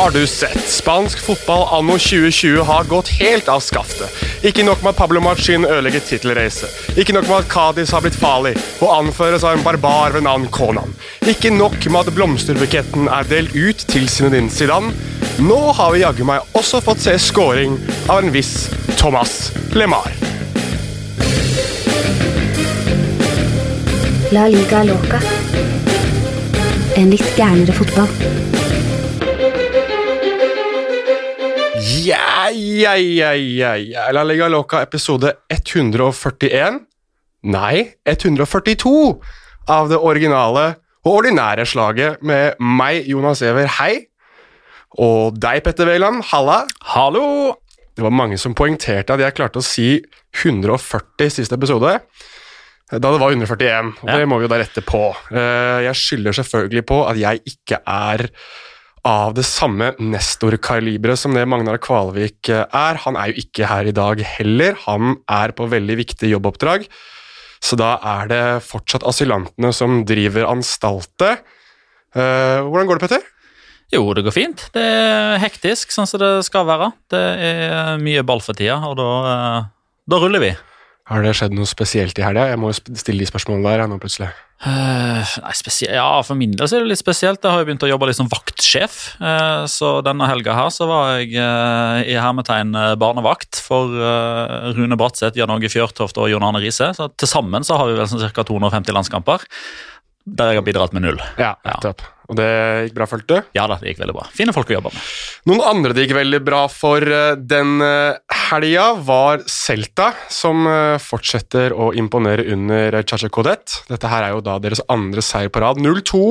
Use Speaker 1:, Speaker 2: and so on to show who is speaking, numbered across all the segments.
Speaker 1: Har du sett? Spansk fotball anno 2020 har gått helt av skaftet. Ikke nok med at Pablo Machin ødelegger tittelracet. Ikke nok med at Cádiz har blitt farlig og anføres av en barbar ved navn Conan. Ikke nok med at blomsterbuketten er delt ut til Zinedine Zidane. Nå har vi jaggu meg også fått se scoring av en viss Thomas Lemar.
Speaker 2: La liga loca. En litt gærnere fotball.
Speaker 1: Ja, ja, ja, ja, ja. La Liga Loca episode 141 Nei, 142 av det originale og ordinære slaget med meg, Jonas Giæver, hei. Og deg, Petter Wæland, halla.
Speaker 3: Hallo!
Speaker 1: Det var mange som poengterte at jeg klarte å si 140 siste episode. Da det var 141, og
Speaker 3: Ja.
Speaker 1: det må vi jo da rette på. Eh, Jeg skylder selvfølgelig på at jeg ikke er av det samme Nestor-kaliberet som det Magnar Kvalvik eh, er. Han er jo ikke her i dag heller. Han er på veldig viktig jobboppdrag. Så da er det fortsatt asylantene som driver anstaltet. Eh, hvordan går det, Petter?
Speaker 3: Jo, det går fint. Det er hektisk, sånn som det skal være. Det er mye ball for tida, og da, eh, da ruller vi.
Speaker 1: Har det skjedd noe spesielt i helga? Jeg må jo stille de spørsmålene der nå plutselig.
Speaker 3: Uh, nei, spesielt, ja, For min del så er det litt spesielt. Jeg har jo begynt å jobbe litt som vaktsjef. Uh, så denne helga her så var jeg uh, i hermetegn barnevakt for Rune Bratseth, Jan Åge Fjørtoft og Jon Arne Riise. Så til sammen så har vi vel sånn ca. 250 landskamper. Der jeg har bidratt med null.
Speaker 1: Ja,
Speaker 3: Ja.
Speaker 1: Og det gikk bra, følte du?
Speaker 3: Ja da, det gikk veldig bra. Fine folk å jobbe med.
Speaker 1: Noen andre det gikk veldig bra for eh, den eh, helga, var Celta, som eh, fortsetter å imponere under Chacha Codet. Dette her er jo da deres andre seier på rad. 0-2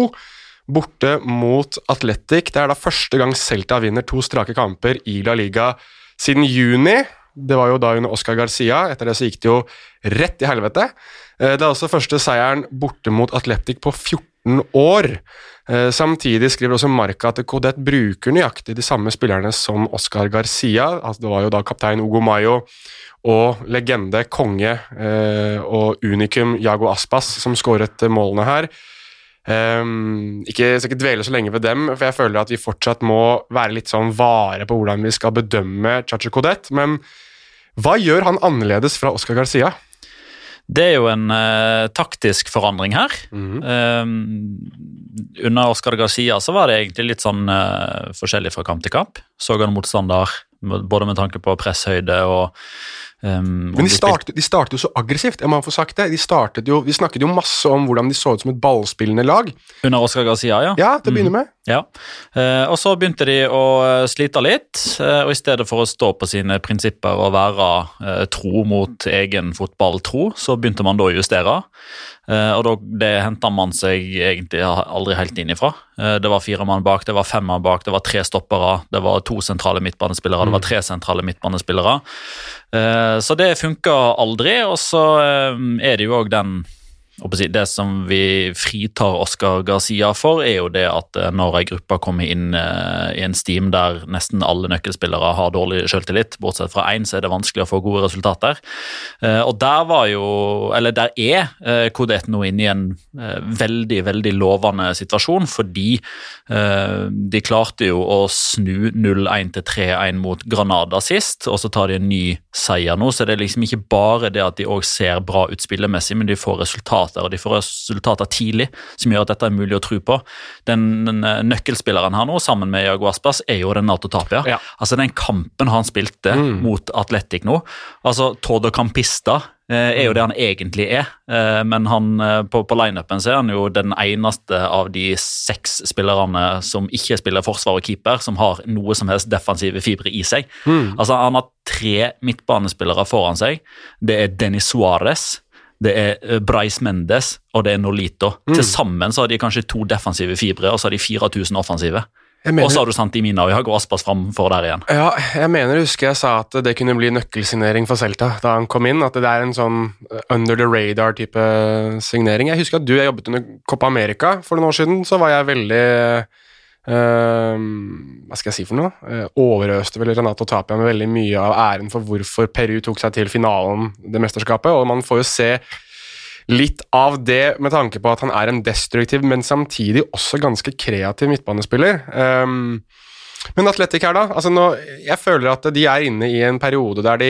Speaker 1: borte mot Atletic. Det er da første gang Celta vinner to strake kamper i La Liga siden juni. Det var jo da under Oscar Garcia. Etter det så gikk det jo rett i helvete. Eh, Det er også første seieren borte mot Atletic på 14 år. Eh, Samtidig skriver også Marca at Codet bruker nøyaktig de samme spillerne som Oscar Garcia. Altså, det var jo da kaptein Ugo Mayo og legende, konge eh, og unikum Jago Aspas som skåret målene her. Um, ikke, jeg skal ikke dvele så lenge ved dem, for jeg føler at vi fortsatt må være litt sånn vare på hvordan vi skal bedømme Chacho Codet. Men hva gjør han annerledes fra Oscar Garcia?
Speaker 3: Det er jo en uh, taktisk forandring her. Eh, under Oscar Garcia så var det egentlig litt sånn uh, forskjellig fra kamp til kamp. Så han motstander, både med tanke på presshøyde og um,
Speaker 1: Men de startet, de startet jo så aggressivt. jeg må få sagt det. De jo, vi snakket jo masse om hvordan de så ut som et ballspillende lag.
Speaker 3: Under Oscar Garcia, ja.
Speaker 1: Ja, til å begynne med.
Speaker 3: Ja, eh, og så begynte de å eh, slite litt, eh, og i stedet for å stå på sine prinsipper og være tro mot egen fotballtro, så begynte man da å justere. Og da, det henta man seg egentlig aldri helt inn ifra. Det var fire mann bak, det var fem mann bak, det var tre stoppere, det var to sentrale midtbanespillere, det var tre sentrale midtbanespillere. Så det funka aldri, og så er det jo òg den Det som vi fritar Oscar Garcia for, er jo det at eh, når ei gruppe kommer inn eh, i en steam der nesten alle nøkkelspillere har dårlig selvtillit, bortsett fra én, så er det vanskelig å få gode resultater. Eh, og der var jo, eller der er Kodet nå inne i en veldig, veldig lovende situasjon, fordi de klarte jo å snu 0-1 til 3-1 mot Granada sist, og så tar de en ny seier nå, så det er liksom ikke bare det at de òg ser bra ut spillemessig, men de får resultater, og de får resultater tidlig, som gjør at dette er mulig å tro på. Den, den eh, nøkkelspilleren her nå, sammen med Jago Aspas, er jo Renato Tapia.
Speaker 1: Ja.
Speaker 3: Altså den kampen han spilte mot Atletic nå, altså Todo Campista eh, er jo det han egentlig er, eh, men han, på, på lineupen så er han jo den eneste av de seks spillerne som ikke spiller forsvar og keeper, som har noe som helst defensive fibre i seg. Altså Han har tre midtbanespillere foran seg. Det er Denis Suárez, det er Bryce Mendes og det er Nolito. Til sammen så har de kanskje to defensive fibre, og så har de 4000 offensive.
Speaker 1: Mener-
Speaker 3: Og så har du Santimina og Jago Aspas framfor der igjen.
Speaker 1: Ja, jeg mener, husker jeg sa at det kunne bli nøkkelsignering for Celta da han kom inn. At det er en sånn eh, under the radar-type signering. Jeg husker at du jeg jobbet under Copa America for noen år siden. Så var jeg veldig eh, Hva skal jeg si for noe? Uh, overøste vel Renato Tapia med veldig mye av æren for hvorfor Peru tok seg til finalen det mesterskapet. Og man får jo se litt av det med tanke på at han er en destruktiv, men samtidig også ganske kreativ midtbanespiller. Um, Men Atletic her, da. Altså nå, jeg føler at de er inne i en periode der de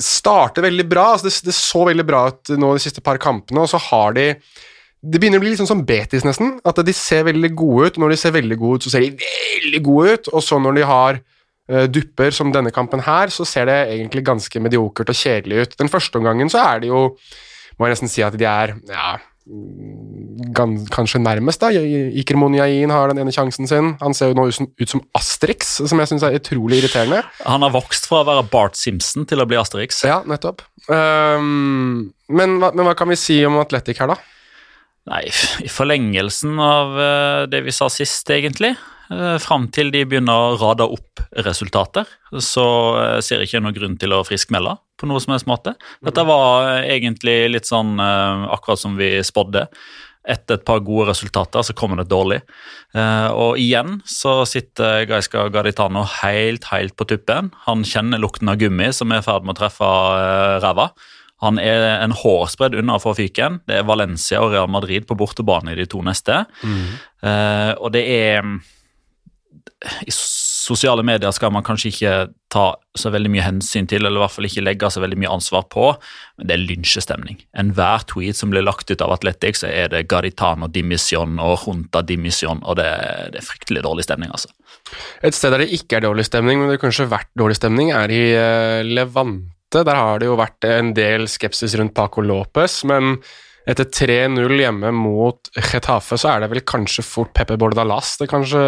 Speaker 1: starter veldig bra. Altså det, det, så veldig bra ut nå de siste par kampene, og så har de Det begynner å bli litt sånn som Betis, nesten. At de ser veldig gode ut. Når de ser veldig gode ut, så ser de veldig gode ut, og så når de har uh, dupper som denne kampen her, så ser det egentlig ganske mediokert og kjedelig ut. Den første omgangen så er det jo Må jeg nesten si at de er ja, kanskje nærmest, da. Iker Monjain har den ene sjansen sin. Han ser jo nå ut som Asterix, som jeg syns er utrolig irriterende.
Speaker 3: Han har vokst fra å være Bart Simpson til å bli Asterix.
Speaker 1: Ja, nettopp. Um, men, men, hva kan vi si om Atletic her, da?
Speaker 3: Nei, i forlengelsen av uh, det vi sa sist, egentlig. Uh, Fram til de begynner å rade opp resultater, så uh, ser jeg ikke noen grunn til å friskmelde på noe som helst måte. Dette var egentlig litt sånn akkurat som vi spådde. Etter et par gode resultater så kommer det dårlig. og igjen så sitter Gaiska Gaditano helt, helt på tuppen. Han kjenner lukten av gummi som er i ferd med å treffe ræva. Han er en hårsbredd unna å fyke en. Det er Valencia og Real Madrid på bortebane i de to neste. Mm. Uh, og det er I sosiale medier skal man kanskje ikke ta så veldig mye hensyn til, eller i hvert fall ikke legge så veldig mye ansvar på, men det er lynsjestemning. Enhver tweet som blir lagt ut av Atletics, så er det Garitano dimisjon og Junta dimisjon, og det, det er fryktelig dårlig stemning, altså.
Speaker 1: Et sted der det ikke er dårlig stemning, men det har kanskje vært dårlig stemning, er i uh, Levante der har det jo vært en del skepsis rundt Paco Lopez, men etter 3-0 hjemme mot Getafe, så er det vel kanskje fort Pepe Bordalas det kanskje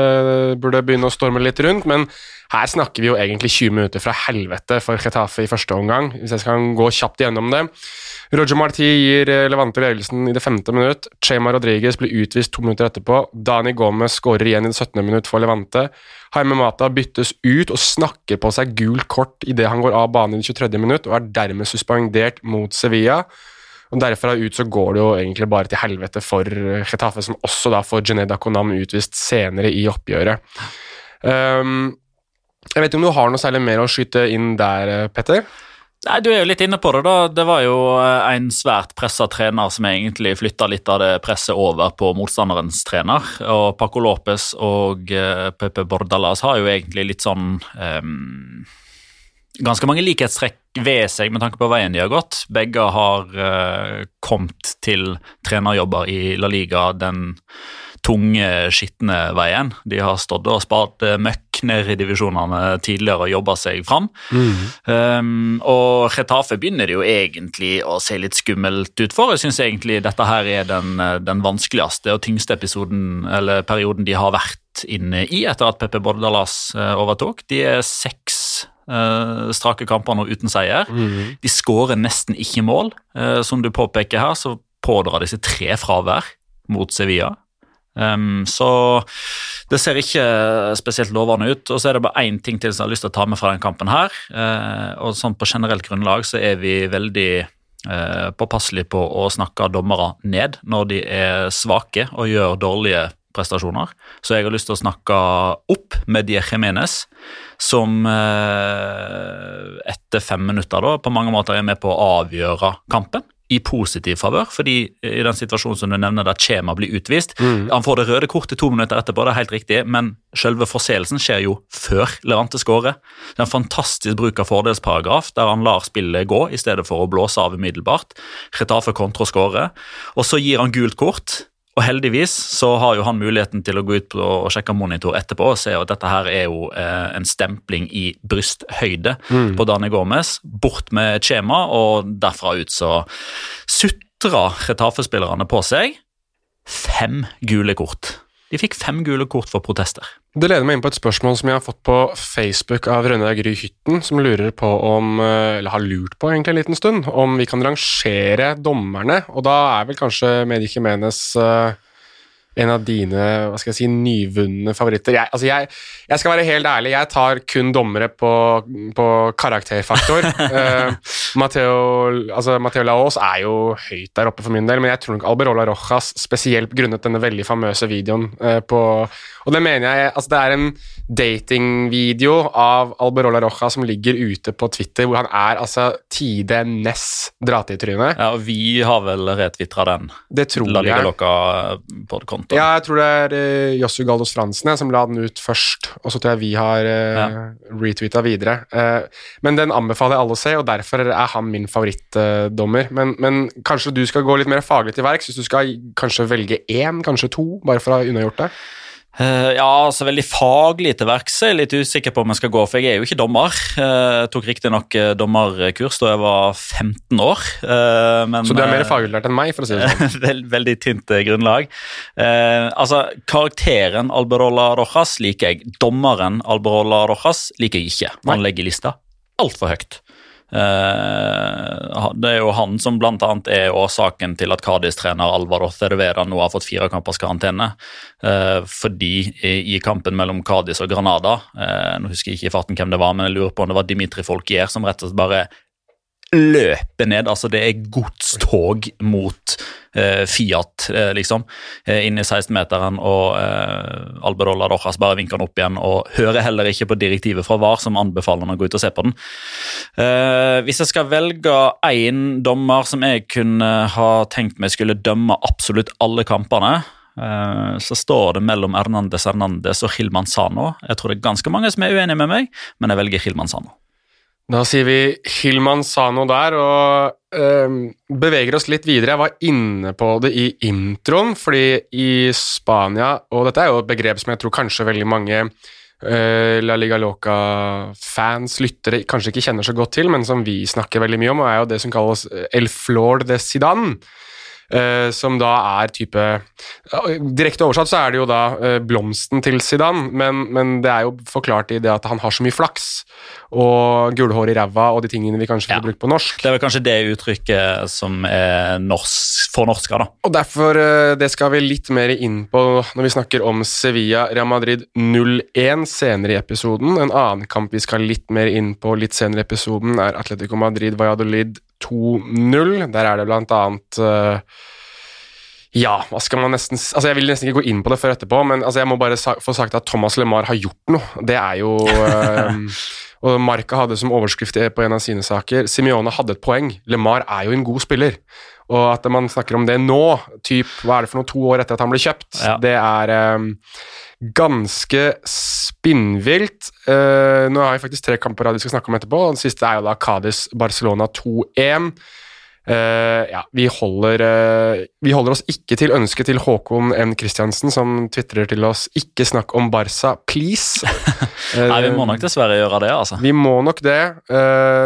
Speaker 1: burde begynne å storme litt rundt, men her snakker vi jo egentlig 20 minutter fra helvete for Getafe i første omgang, hvis jeg skal gå kjapt gjennom det. Roger Marti gir eh, Levante ledelsen i det femte minutt. Chema Rodriguez blir utvist to minutter etterpå. Dani Gomez skårer igjen i det 17. minutt for Levante. Jaime Mata byttes ut og snakker på seg gult kort idet han går av banen i det 23. minutt, og er dermed suspendert mot Sevilla. Og Derfra ut så går det jo egentlig bare til helvete for Getafe, som også da får Jeneda Konam utvist senere i oppgjøret. Um, jeg vet ikke om du har noe særlig mer å skyte inn der, Petter?
Speaker 3: Nei, Du er jo litt inne på det. da. Det var jo eh, en svært pressa trener som egentlig flytta litt av det presset over på motstanderens trener. Og Paco Lopez og Pepe Bordalas har jo egentlig litt sånn um, Ganske mange likhetstrekk ved seg med tanke på veien de har gått. Begge har uh, kommet til trenerjobber i La Liga den tunge, skitne veien. De har stått og spart møkk ned i divisjonene tidligere og jobba seg fram. Mm. Um, og Retafe begynner det jo egentlig å se litt skummelt ut for. Jeg syns egentlig dette her er den, den, vanskeligste og tyngste episoden, eller perioden de har vært inne i etter at Pepe Bordalas uh, overtok. De er seks uh, strake kamper nå uten seier. Mm. De skårer nesten ikke mål. Uh, som du påpeker her, så pådrar de seg tre fravær mot Sevilla. Um, så det ser ikke spesielt lovende ut. Og så er det bare én ting til som jeg har lyst til å ta med fra den kampen her. Uh, og sånn På generelt grunnlag så er vi veldig påpasselige på å snakke dommere ned når de er svake og gjør dårlige prestasjoner. Så jeg har lyst til å snakke opp med Die Jimenez, som uh, etter fem minutter da på mange måter er med på å avgjøre kampen i positiv favør, fordi i den situasjonen som du nevner der Chema blir utvist mm. Han får det røde kortet to minutter etterpå, det er helt riktig, men selve forseelsen skjer jo før Levante skårer. Det er en fantastisk bruk av fordelsparagraf, der han lar spillet gå i stedet for å blåse av umiddelbart. Retafe kontra skårer, og så gir han gult kort og heldigvis så har jo han muligheten til å gå ut og sjekke monitor etterpå og se at dette her er jo eh, en stempling i brysthøyde mm. på Dani Gomez. Bort med et skjema, og derfra ut så sutrer Retafe-spillerne på seg fem gule kort. De fikk fem gule kort for protester.
Speaker 1: Det leder meg inn på et spørsmål som jeg har fått på Facebook av Rønne Gry Hytten, som lurer på om, eh, eller har lurt på egentlig en liten stund, om vi kan rangere dommerne. Og da er vel kanskje Medi Jimenez uh, en av dine hva skal jeg si, nyvunne favoritter. Jeg, altså jeg, jeg, skal være helt ærlig, jeg tar kun dommere på, på karakterfaktor. uh, Matteo, altså, Matteo Laos er jo høyt der oppe for min del, men jeg tror nok Alberola Rojas, spesielt grunnet denne veldig famøse videoen uh, på Og det mener jeg altså Det er en datingvideo av Alberola Rojas som ligger ute på Twitter, hvor han er altså tide ness dra-til-tryne.
Speaker 3: Ja, og vi har vel retvitra den.
Speaker 1: Det tror
Speaker 3: La Liga
Speaker 1: jeg.
Speaker 3: Loca på konto.
Speaker 1: Ja, jeg tror det er uh, Jossu Galdos Fransen jeg, som la den ut først, og så tror jeg vi har uh,
Speaker 3: Ja.
Speaker 1: retweeta videre. Uh, men den anbefaler jeg alle å se, og derfor er han min favorittdommer. men, men kanskje du skal gå litt mer faglig til verks, hvis du skal kanskje velge én, kanskje to, bare for å ha unnagjort det?
Speaker 3: Eh, ja, altså veldig faglig til verks er jeg litt usikker på om jeg skal gå, for jeg er jo ikke dommer. Uh, Jeg tok riktignok uh, dommerkurs da jeg var 15 år. Men,
Speaker 1: Så du er mer faglært enn meg, for å si det sånn.
Speaker 3: Veld, veldig tynt grunnlag. Altså, Karakteren Alberola Rojas liker jeg. Dommeren Alberola Rojas liker jeg ikke. Han
Speaker 1: Nei.
Speaker 3: legger lista altfor høyt. Eh, det er jo han som annet er årsaken til at Cádiz-trener Alvaro Cervera nå har fått fire kampers karantene. Eh, fordi i kampen mellom Cádiz og Granada eh, Nå husker jeg ikke i farten hvem det var, men jeg lurer på om det var Dimitri Folkier som rett og slett bare løper ned. altså Det er godstog mot eh, Fiat, eh, liksom, eh, inn i 16-meteren. Og eh, Alberola Rojas bare vinker den opp igjen og hører heller ikke på direktivet fra VAR, som anbefaler han å gå ut og se på den. Eh, hvis jeg skal velge én dommer som jeg kunne ha tenkt meg skulle dømme absolutt alle kampene, eh, så står det mellom Hernandez Hernandez og Hilman Sano. Jeg tror det er ganske mange som er uenige med meg, men jeg velger Hilman Manzano.
Speaker 1: Da sier vi Hilman Sano der, og øh, beveger oss litt videre. Jeg var inne på det i introen, fordi i Spania Og dette er jo et begrep som jeg tror kanskje veldig mange øh, La Liga Loca-fans, lyttere, kanskje ikke kjenner så godt til, men som vi snakker veldig mye om, og er jo det som kalles eh, El Flor de Zidane. Eh, som da er type Direkte oversatt så er det jo da eh, blomsten til Zidane, men, men det er jo forklart i det at han har så mye flaks og gulhår i ræva og de tingene vi kanskje
Speaker 3: Ja.
Speaker 1: får brukt på norsk.
Speaker 3: Det er vel kanskje det uttrykket som er norsk, fornorska, da.
Speaker 1: Og derfor, eh, det skal vi litt mer inn på når vi snakker om Sevilla Real Madrid 0-1 senere i episoden. En annen kamp vi skal litt mer inn på litt senere i episoden, er Atletico Madrid Valladolid 2-0. Der er det blant annet uh, ja, hva skal man nesten Altså Jeg vil nesten ikke gå inn på det før etterpå, men altså jeg må bare sa få sagt at Thomas LeMar har gjort noe. Det er jo eh, Og Marka hadde som overskrift på en av sine saker Simione hadde et poeng. LeMar er jo en god spiller. Og at man snakker om det nå, typ, hva er det for noe, to år etter at han ble kjøpt,
Speaker 3: Ja.
Speaker 1: det er um, ganske spinnvilt. Uh, nå har vi faktisk tre kamper vi skal snakke om etterpå. Den siste er jo da Cádiz Barcelona 2-1. Eh, ja, vi holder, uh, vi holder oss ikke til ønsket til Håkon N. Christiansen, som tvitrer til oss 'ikke snakk om Barca, please'. Uh,
Speaker 3: Nei, Vi må nok dessverre gjøre det, altså.
Speaker 1: vi må nok det.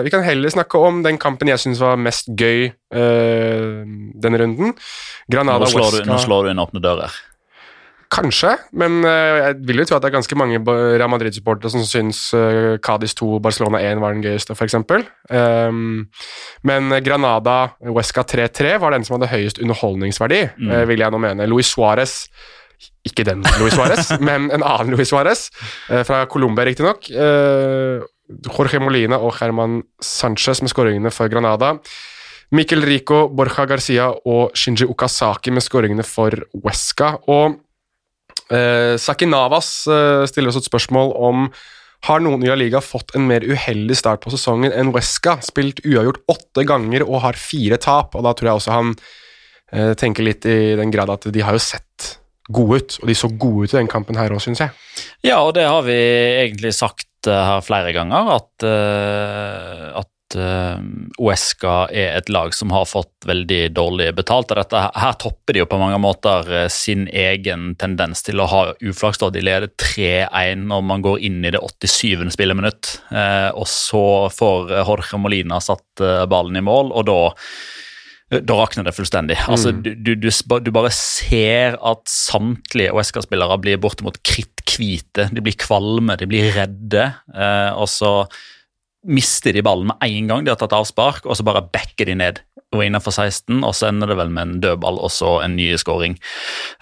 Speaker 1: Vi kan heller snakke om den kampen jeg syns var mest gøy denne runden. Granada
Speaker 3: Nå slår, du, nå slår du inn åpne dører.
Speaker 1: Kanskje, men eh, jeg vil jo tro at det er ganske mange Real Madrid-supportere som syns uh, Cádiz 2 Barcelona 1 var den gøyeste, f.eks. Um, men Granada Huesca 3-3 var den som hadde høyest underholdningsverdi,
Speaker 3: Mm.
Speaker 1: eh, vil jeg nå mene. Luis Suárez ikke den Luis Suárez, men en annen Luis Suárez, eh, fra Colombia riktignok. Jorge Molina og Herman Sanchez med skåringene for Granada. Mikkel Rico, Borja Garcia og Shinji Okazaki med skåringene for Huesca. Og eh, Saki Navas eh, stiller oss et spørsmål om har noen i La Liga fått en mer uheldig start på sesongen enn Wesca? Spilt uavgjort åtte ganger og har fire tap, og da tror jeg også han eh, tenker litt i den grad at de har jo sett gode ut, og de så gode ut i den kampen her òg, syns jeg.
Speaker 3: Ja, og det har vi egentlig sagt her flere ganger, at, uh, at eh, Uesca er et lag som har fått veldig dårlig betalt. og dette, Her topper de jo på mange måter eh, sin egen tendens til å ha uflaks. da De leder 3-1 når man går inn i det 87. spilleminutt. Uh, og så får Jorge Molina satt ballen i mål, og da da rakner det fullstendig. Altså, du, du, du, du bare ser at samtlige OSK-spillere blir bortimot kritthvite. De blir kvalme, de blir redde. Eh, og så mister de ballen med en gang de har tatt avspark, og så bare backer de ned og innenfor 16, og så ender det vel med en dødball og så en ny scoring.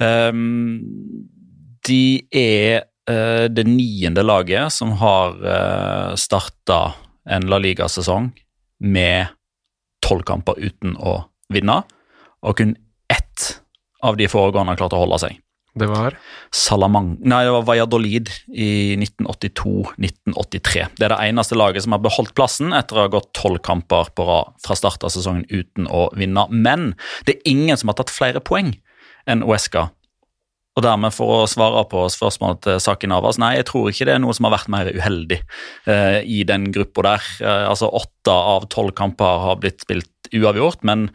Speaker 3: Um, de er uh, det niende laget som har uh, starta en La Liga-sesong med tolv kamper uten å vinne, og kun ett av de foregående har klart å holde seg.
Speaker 1: Det var
Speaker 3: Salamang Nei, det var Valladolid i 1982-1983. Det er det eneste laget som har beholdt plassen etter å ha gått tolv kamper på rad fra start av sesongen uten å vinne. Men det er ingen som har tatt flere poeng enn Uesca. Og dermed, for å svare på spørsmålet til Sakin Navas, nei, jeg tror ikke det er noe som har vært mer uheldig eh, i den gruppa der. Eh, altså Åtte av tolv kamper har blitt spilt uavgjort, men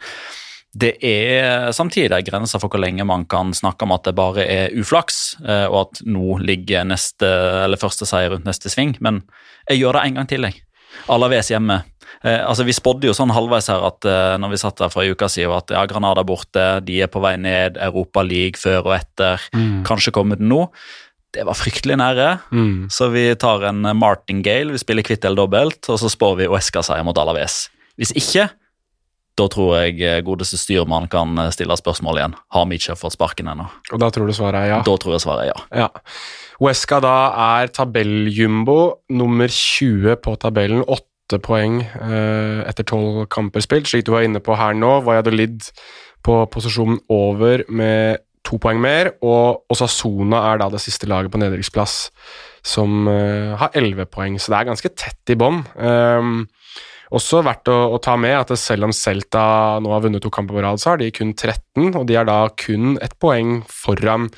Speaker 3: det er samtidig en grense for hvor lenge man kan snakke om at det bare er uflaks, eh, og at nå ligger neste, eller første seier rundt neste sving. Men jeg gjør det en gang til, jeg. Alaves hjemme. Eh, altså Vi spådde jo sånn halvveis her at eh, når vi satt der for en uka siden, at ja, Granada borte, de er på vei ned, Europa League før og etter,
Speaker 1: Mm.
Speaker 3: kanskje kommet nå. Det var fryktelig nære,
Speaker 1: mm.
Speaker 3: så vi tar en martingale, vi spiller kvitt eller dobbelt, og så spår vi Uesca-seier mot Alaves. Hvis ikke, da tror jeg eh, godeste styrmann kan eh, stille spørsmål igjen. Har Mitchell fått sparken ennå?
Speaker 1: Og da tror du svaret er ja?
Speaker 3: Da tror jeg svaret er ja.
Speaker 1: Ja. Wesca da er tabelljumbo, nummer 20 på tabellen. Åtte poeng eh, etter tolv kamper spilt, slik du var inne på her nå. Valladolid på posisjonen over med to poeng mer, og Osasona er da det siste laget på nedrykksplass som eh, har elleve poeng, så det er ganske tett i bånn. Um, også verdt å, å ta med at selv om Celta nå har vunnet to kamper på rad, så har de kun 13, og de er da kun ett poeng foran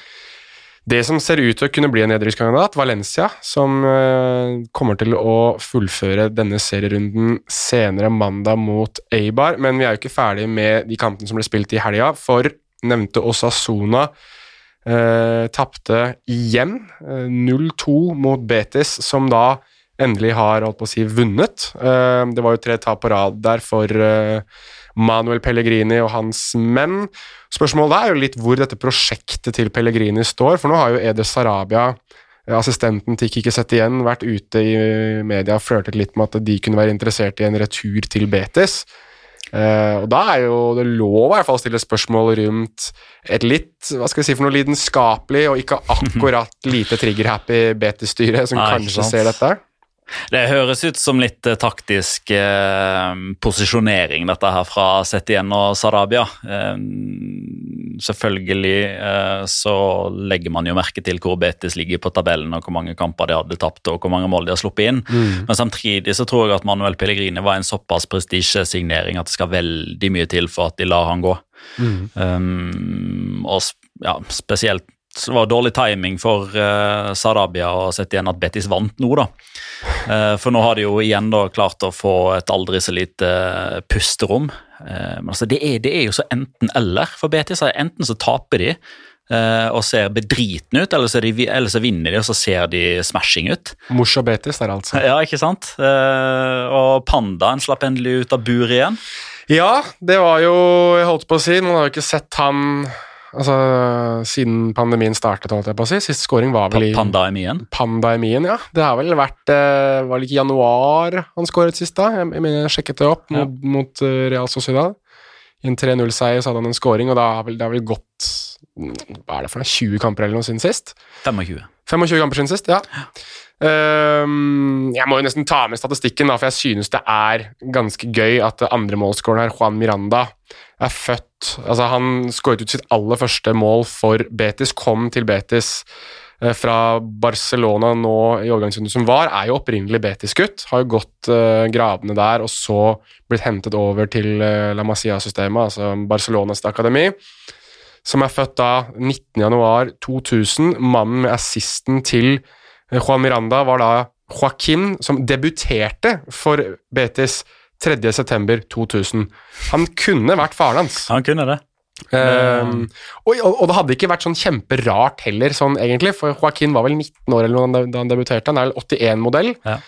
Speaker 1: det som ser ut til å kunne bli en nedrykkskandidat, Valencia, som eh, kommer til å fullføre denne serierunden senere mandag mot Eibar. Men vi er jo ikke ferdig med de kampene som ble spilt i helga, for nevnte Osasona eh, tapte igjen. Eh, 0-2 mot Betis, som da endelig har holdt på å si vunnet. Eh, det var jo tre tap på rad der for eh, Manuel Pellegrini og hans menn. Spørsmålet er jo litt hvor dette prosjektet til Pellegrini står, for nå har jo Ede Sarabia, eh, assistenten til Kiki igjen, vært ute i media og flørtet litt med at de kunne være interessert i en retur til Betis. Og da er jo det lov i hvert fall å stille spørsmål rundt et litt hva skal vi si for noe lidenskapelig og ikke akkurat lite trigger-happy Betis-styre som
Speaker 3: Nei,
Speaker 1: kanskje ser dette.
Speaker 3: Det høres ut som litt eh, taktisk eh, posisjonering, dette her fra Setien og Sarabia. Eh, selvfølgelig eh, så legger man jo merke til hvor Betis ligger på tabellen, og hvor mange kamper de hadde tapt, og hvor mange mål de har sluppet inn. Men samtidig så tror jeg at Manuel Pellegrini var en såpass prestisjesignering at det skal veldig mye til for at de lar han gå. Um, og ja, spesielt så det var dårlig timing for uh, Sarabia å sette igjen at Betis vant nå, da. Eh, for nå har de jo igjen da klart å få et aldri så lite eh, pusterom. Eh, men altså det er, det er jo så enten-eller for Betis. Enten så taper de og ser bedritne ut, eller så, de, eller så vinner de og så ser de smashing ut.
Speaker 1: Mors og Betis der, altså.
Speaker 3: Ja, ikke sant? Og Pandaen slapp endelig ut av buret igjen.
Speaker 1: Ja, det var jo Jeg holdt på å si, man har jo ikke sett han altså, siden pandemien startet, holdt jeg på å si. Siste scoring var vel i
Speaker 3: Pandemien?
Speaker 1: pandemien, ja. Det har vel vært eh, Var det ikke januar han skåret sist, da? Jeg, jeg jeg sjekket det opp
Speaker 3: Ja.
Speaker 1: mot, mot eh, Real Sociedad. I en 3-0-seier så hadde han en scoring, og da har vel, det har vel gått Hva er det for noe, 20 kamper eller noe siden sist?
Speaker 3: 25.
Speaker 1: 25 kamper siden sist, ja. Ehm, jeg må jo nesten ta med statistikken, da, for jeg synes det er ganske gøy at andremålsskåreren her, Juan Miranda, er født Altså, han skåret ut sitt aller første mål for Betis, kom til Betis eh, fra Barcelona nå i overgangsrunden som var, er jo opprinnelig Betis-gutt. Har jo gått gradene der, og så blitt hentet over til eh, La Masia-systemet, altså Barcelonas akademi som er født da 19.1.2000. Mannen med assisten til Juan Miranda var da Joaquin, som debuterte for Betis 3.9.2000. Han kunne vært faren hans.
Speaker 3: Han kunne det.
Speaker 1: Um, og, og, det hadde ikke vært sånn kjemperart heller, sånn egentlig, for Joaquin var vel 19 år eller noe da han- debuterte. Han er vel 81-modell.
Speaker 3: Ja.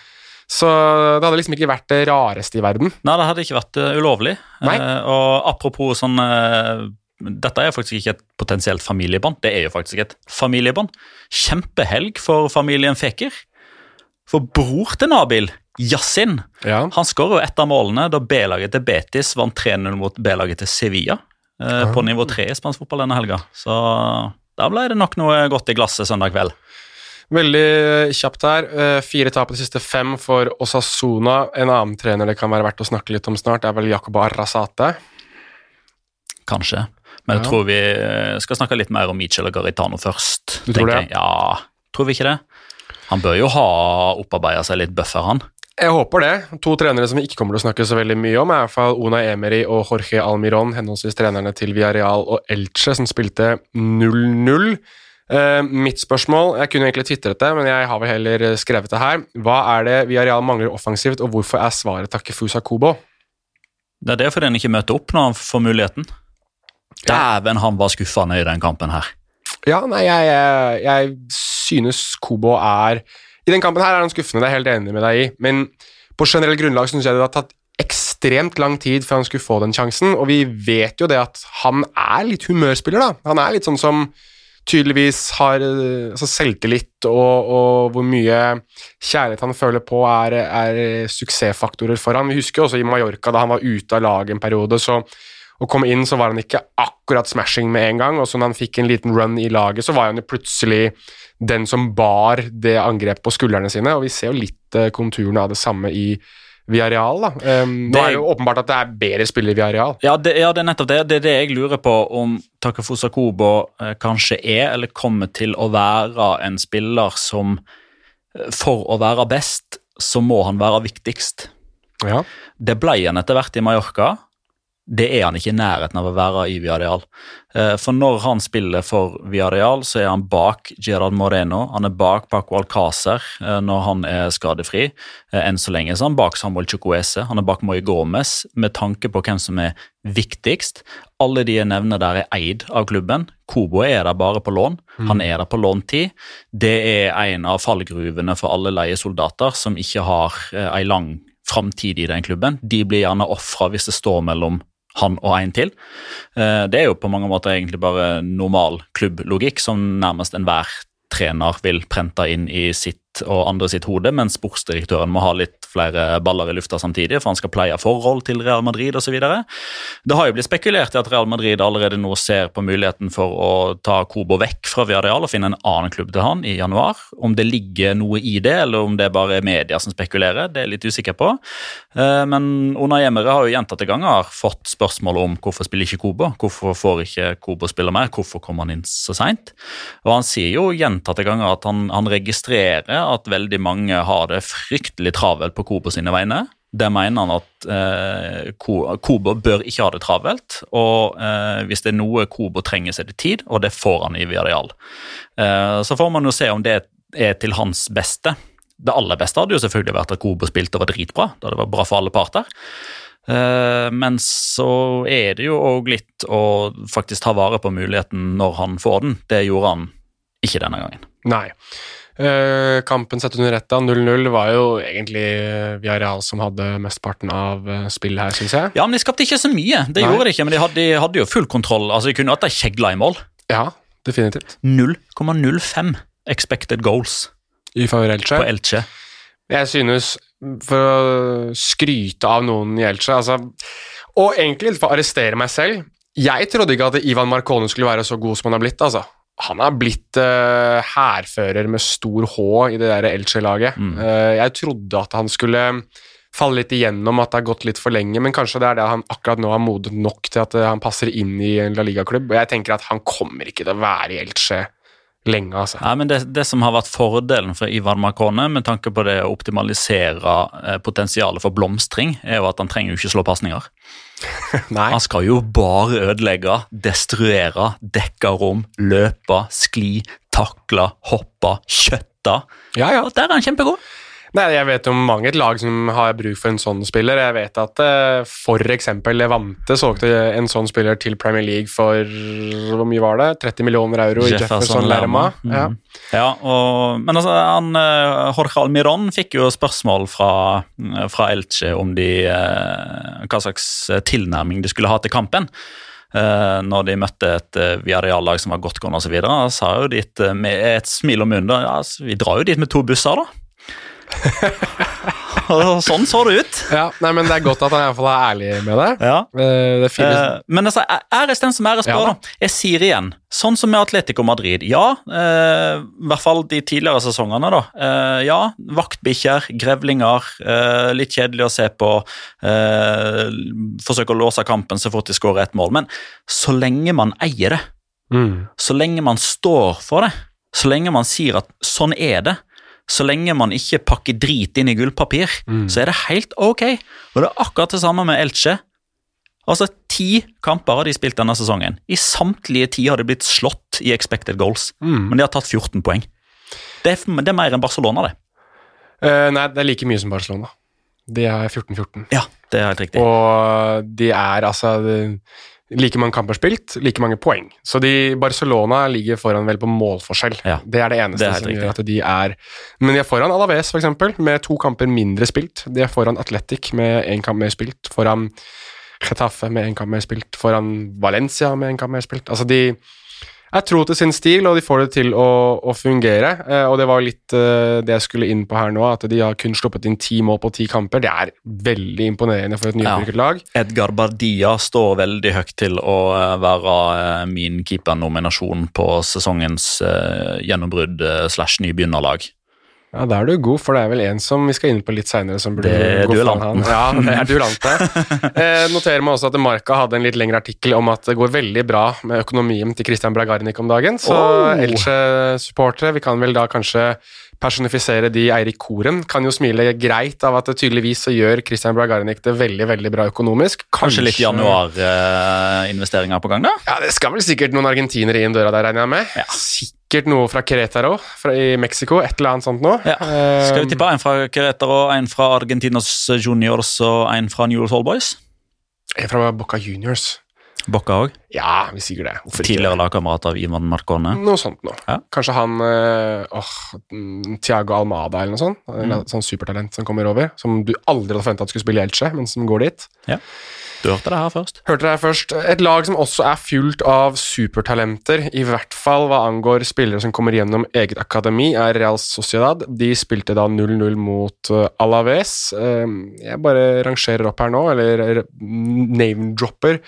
Speaker 1: Så det hadde liksom ikke vært det rareste i verden.
Speaker 3: Nei, det hadde ikke vært eh, ulovlig.
Speaker 1: Nei.
Speaker 3: Eh, og apropos sånn eh, Dette er faktisk ikke et potensielt familiebånd, det er jo faktisk et familiebånd. Kjempehelg for familien Feker. For bror til Nabil, Yasin,
Speaker 1: Ja.
Speaker 3: han skårer jo ett av målene da B-laget til Betis vant 3-0 mot B-laget til Sevilla eh, på nivå 3 i spansk fotball denne helga. Så da ble det nok noe godt i glasset søndag kveld.
Speaker 1: Veldig kjapt her. eh, Fire tap på de siste fem for Osasuna. En annen trener det kan være verdt å snakke litt om snart, er vel Jakob Arrasate.
Speaker 3: Kanskje. Men jeg tror vi eh, skal snakke litt mer om Michel og Garitano først.
Speaker 1: Du tror det?
Speaker 3: jeg. Ja, tror vi ikke det? Han bør jo ha opparbeida seg litt buffer, han.
Speaker 1: Jeg håper det. To trenere som vi ikke kommer til å snakke så veldig mye om, er i hvert fall Una Emery og Jorge Almiron, henholdsvis trenerne til Villarreal og Elche, som spilte 0-0. Uh, mitt spørsmål Jeg kunne egentlig tvitret det, men jeg har vel heller skrevet det her. Hva er det Villarreal mangler offensivt, og hvorfor er svaret Takefusa Kobo?
Speaker 3: Det er det fordi han ikke møter opp når han får muligheten. Dæven, han var skuffende i den kampen her.
Speaker 1: Ja, nei, jeg, jeg, jeg synes Kobo er I den kampen her er han skuffende, det er jeg helt enig med deg i, men på generell grunnlag syns jeg det har tatt ekstremt lang tid før han skulle få den sjansen, og vi vet jo det at han er litt humørspiller, da. Han er litt sånn som tydeligvis har eh, altså selvtillit, og, og hvor mye kjærlighet han føler på, er, er suksessfaktorer for han. Vi husker jo også i Mallorca, da han var ute av laget en periode, så å kom inn så var han ikke akkurat smashing med en gang, og så når han fikk en liten run i laget, så var han jo plutselig den som bar det angrepet på skuldrene sine, og vi ser jo litt eh, konturene av det samme i Viareal, da. Um,
Speaker 3: Det-
Speaker 1: er jo åpenbart at det er bedre spillere i Viareal.
Speaker 3: Ja det, ja, det er nettopp det. Det er det jeg lurer på om Takafusa Kobo eh, kanskje er, eller kommer til å være en spiller som eh, For å være best, så må han være viktigst.
Speaker 1: Ja.
Speaker 3: Det ble han etter hvert i Mallorca. Det er han ikke i nærheten av å være i Villarreal. Eh, For når han spiller for Villarreal, så er han bak Gerard Moreno. Han er bak Paco Alcácer eh, når han er skadefri. Eh, Enn så lenge så er han bak Samuel Chukwese. Han er bak Moy Gomez, med tanke på hvem som er viktigst. Alle de jeg nevner der, er eid av klubben. Kobo er der bare på lån. Han er der på låntid. Det er en av fallgruvene for alle leiesoldater som ikke har ei lang framtid i den klubben. De blir gjerne ofra hvis det står mellom han og en til. Eh, Det er jo på mange måter egentlig bare normal klubblogikk som nærmest enhver trener vil prente inn i sitt og andre sitt hode, men sportsdirektøren må ha litt flere baller i lufta samtidig, for han skal pleie forhold til Real Madrid osv. Det har jo blitt spekulert i at Real Madrid allerede nå ser på muligheten for å ta Kobo vekk fra Viareal og finne en annen klubb til han i januar. Om det ligger noe i det, eller om det er bare media som spekulerer, det er jeg litt usikker på. Eh, Men Ona Emere har jo gjentatte ganger fått spørsmål om hvorfor spiller ikke Kobo, hvorfor får ikke Kobo spille mer, hvorfor kommer han inn så seint? Og han sier jo gjentatte ganger at han, han registrerer at veldig mange har det fryktelig travelt på Kobo sine vegne. Der mener han at eh, Kobo bør ikke ha det travelt, og eh, hvis det er noe Kobo trenger, så er det tid, og det får han i Viareal. Eh, så får man jo se om det er til hans beste. Det aller beste hadde jo selvfølgelig vært at Kobo spilte og var dritbra, da det var bra for alle parter. Eh, men så er det jo òg litt å faktisk ta vare på muligheten når han får den. Det gjorde han ikke denne gangen.
Speaker 1: Nei. Eh, kampen sett under ett av 0-0 var jo egentlig Viareal Villarreal som hadde mesteparten av uh, spillet her, syns jeg.
Speaker 3: Ja, men de skapte ikke så mye. Det
Speaker 1: Nei.
Speaker 3: gjorde de ikke, men de hadde, de hadde jo full kontroll. Altså, De kunne hatt ei kjegle i mål.
Speaker 1: Ja, definitivt.
Speaker 3: 0,05 expected goals
Speaker 1: I favor Elche.
Speaker 3: på Elche.
Speaker 1: Jeg synes, for å skryte av noen i Elche altså, Og egentlig for å arrestere meg selv Jeg trodde ikke at Ivan Marcone skulle være så god som han har blitt. altså. Han har blitt hærfører uh, med stor H i det der Elche-laget.
Speaker 3: Mm.
Speaker 1: Uh, jeg trodde at han skulle falle litt igjennom, at det har gått litt for lenge, men kanskje det er det han akkurat nå har modet nok til at eh, han passer inn i en La Liga-klubb. Jeg tenker at han kommer ikke til å være i Elche lenge, altså.
Speaker 3: Nei, men det, det som har vært fordelen for Ivan Marcone med tanke på det å optimalisere eh, potensialet for blomstring, er jo at han trenger jo ikke slå pasninger.
Speaker 1: Nei.
Speaker 3: Han skal jo bare ødelegge, destruere, dekke rom, løpe, skli, takle, hoppe, kjøtte.
Speaker 1: Ja, ja.
Speaker 3: Og der er han kjempegod.
Speaker 1: Nei, Jeg vet om mange et lag som har bruk for en sånn spiller. Jeg vet at uh, f.eks. Levante solgte en sånn spiller til Premier League for hvor mye var det? 30 millioner euro i Jefferson Lerma. Ja.
Speaker 3: Mhm. Ja, og, men altså, han, eh, Jorge Almiron fikk jo spørsmål fra, fra Elche om de, eh, hva slags tilnærming de skulle ha til kampen. Uh, når de møtte et uh, Viareal-lag som var godt gående osv. sa jo dit eh, med et smil om munnen da, ja, altså, vi drar jo dit med to busser, da. Sånn så det ut.
Speaker 1: Ja, nei, men Det er godt at han i hvert fall er ærlig med det.
Speaker 3: Ja.
Speaker 1: Eh, det
Speaker 3: Eh, men altså, æres den som æres
Speaker 1: Ja
Speaker 3: bør,
Speaker 1: da.
Speaker 3: Jeg sier igjen, sånn som med Atletico Madrid. Ja, eh, i hvert fall de tidligere sesongene, da. Eh, ja, vaktbikkjer, grevlinger. Eh, litt kjedelig å se på. Eh, forsøke å låse kampen så fort de skårer ett mål. Men så lenge man eier det,
Speaker 1: mm,
Speaker 3: så lenge man står for det, så lenge man sier at sånn er det, så lenge man ikke pakker drit inn i gullpapir,
Speaker 1: Mm.
Speaker 3: så er det helt ok. Og det er akkurat det samme med Elche. Altså, Ti kamper har de spilt denne sesongen. I samtlige ti har de blitt slått i expected goals,
Speaker 1: mm.
Speaker 3: men de har tatt 14 poeng. Det er, det er mer enn Barcelona, det.
Speaker 1: Uh, nei, det er like mye som Barcelona. De er 14-14.
Speaker 3: Ja, det er helt riktig.
Speaker 1: Og de er altså like mange kamper spilt, like mange poeng. Så de, Barcelona ligger foran vel på målforskjell.
Speaker 3: Ja,
Speaker 1: det er det eneste
Speaker 3: det er
Speaker 1: som
Speaker 3: riktig.
Speaker 1: gjør at de er Men de er foran Alaves, for eksempel, med to kamper mindre spilt. De er foran Atletic med én kamp mer spilt. Foran Getafe med én kamp mer spilt. Foran Valencia med én kamp mer spilt. Altså, de er tro til sin stil, og de får det til å, å fungere. Eh, og det var litt eh, det jeg skulle inn på her nå, at de har kun sluppet inn ti mål på ti kamper. Det er veldig imponerende for et
Speaker 3: Ja.
Speaker 1: nyopprykket lag.
Speaker 3: Edgar Bardia står veldig høyt til å eh, være eh, min keepernominasjon på sesongens eh, gjennombrudd eh, slash nybegynnerlag.
Speaker 1: Ja, Da er du god, for det er vel en som vi skal inn på litt seinere som burde
Speaker 3: Det
Speaker 1: gå foran han. Ja, det er duellanten. eh, noterer meg også at Marka hadde en litt lengre artikkel om at det går veldig bra med økonomien til Christian Bragarnik om dagen. Så
Speaker 3: Oh.
Speaker 1: Elche-supportere, vi kan vel da kanskje personifisere de Eirik Koren. Kan jo smile greit av at det tydeligvis så gjør Christian Bragarnik det veldig veldig bra økonomisk.
Speaker 3: Kanskje litt januarinvesteringer på gang, da?
Speaker 1: Ja, Det skal vel sikkert noen argentinere inn døra der, regner jeg med.
Speaker 3: Ja.
Speaker 1: Sikkert noe fra Querétaro i Mexico, et eller annet sånt noe.
Speaker 3: Ja.
Speaker 1: Eh,
Speaker 3: Skal vi tippe en fra Querétaro, en fra Argentinos Juniors og en fra New York All Boys?
Speaker 1: En fra Boca Juniors.
Speaker 3: Bocca òg.
Speaker 1: Ja, vi sier det. Hvorfor?
Speaker 3: Tidligere lagkamerat av Ivan Marcone.
Speaker 1: Noe sånt noe.
Speaker 3: Ja.
Speaker 1: Kanskje han eh, åh, Tiago Almada eller noe sånt. En
Speaker 3: Mm.
Speaker 1: sånn supertalent som kommer over. Som du aldri hadde forventa skulle spille i Elche, men som går dit.
Speaker 3: Du hørte det her først.
Speaker 1: Hørte det her først. Et lag som også er fullt av supertalenter, i hvert fall hva angår spillere som kommer gjennom eget akademi, er Real Sociedad. De spilte da 0-0 mot eh, Alaves. Eh, jeg bare rangerer opp her nå, eller name-dropper.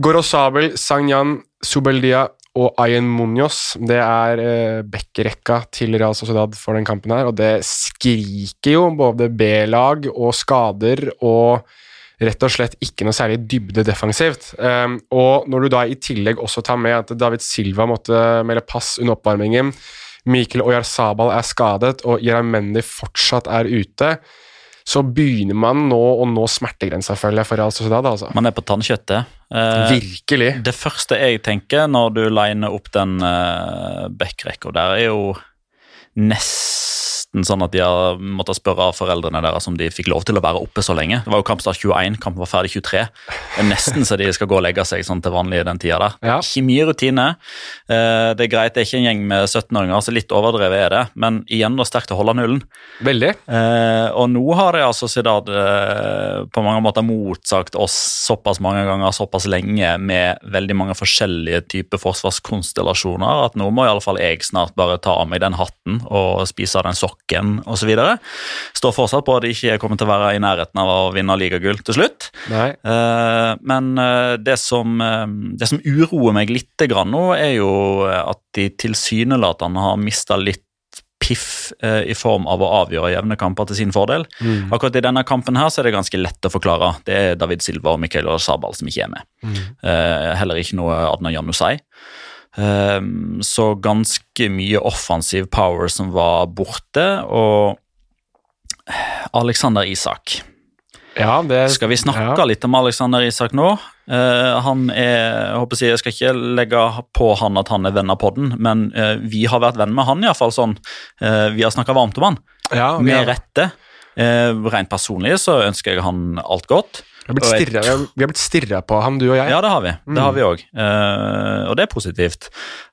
Speaker 1: Gorosabel, Sanyan, Subeldia og Ayen Munoz. Det er eh, backrekka til Real Sociedad for den kampen her, og det skriker jo både B-lag og skader og rett og slett ikke noe særlig dybde defensivt. Um, og når du da i tillegg også tar med at David Silva måtte melde pass under oppvarmingen, Mikkel Oyarzabal er skadet og Jeramendi fortsatt er ute, så begynner man nå å nå smertegrensa, føler jeg, for Real Sociedad. Altså.
Speaker 3: Man er på tannkjøttet. Eh,
Speaker 1: Virkelig.
Speaker 3: det første jeg tenker når du liner opp den eh, backrekka der, er jo nesten sånn at de har måttet spørre foreldrene deres om de fikk lov til å være oppe så lenge. Det var jo kampstart 21, kampen var ferdig 23. Det er nesten så de skal gå og legge seg sånn til vanlig i den tida der.
Speaker 1: Ja.
Speaker 3: Ikke mye rutine. Eh, det er greit, det er ikke en gjeng med 17-åringer, så litt overdrevet er det, men igjen da sterkt å holde nullen.
Speaker 1: Veldig.
Speaker 3: Eh, og nå har det altså Zidane eh, på mange måter motsagt oss såpass mange ganger, såpass lenge, med veldig mange forskjellige typer forsvarskonstellasjoner, at nå må i alle fall jeg snart bare ta av meg den hatten og spise den sokken osv. Står fortsatt på at de ikke kommer til å være i nærheten av å vinne ligagull til slutt.
Speaker 1: Nei.
Speaker 3: Eh, men eh, det som, eh, det som uroer meg litt nå, er jo at de tilsynelatende har mista litt piff eh, i form av å avgjøre jevne kamper til sin fordel.
Speaker 1: Mm.
Speaker 3: Akkurat i denne kampen her så er det ganske lett å forklare. Det er David Silva og Mikael Sabal som ikke er med.
Speaker 1: Mm.
Speaker 3: Eh, heller ikke noe Adnan Janusai. Eh, så ganske mye offensiv power som var borte, og Alexander Isak.
Speaker 1: Ja, det
Speaker 3: Skal vi snakke
Speaker 1: ja.
Speaker 3: litt om Alexander Isak nå? Uh, han er, jeg håper jeg, jeg skal ikke legge på han at han er venn av podden, men uh, vi har vært venn med han iallfall sånn. Uh, vi har snakka varmt om han,
Speaker 1: Ja,
Speaker 3: med rette. Rent personlig så ønsker jeg han alt godt.
Speaker 1: Vi har blitt stirret- stirra på ham, du og jeg.
Speaker 3: Ja, det har vi. Det har vi òg. og det er positivt.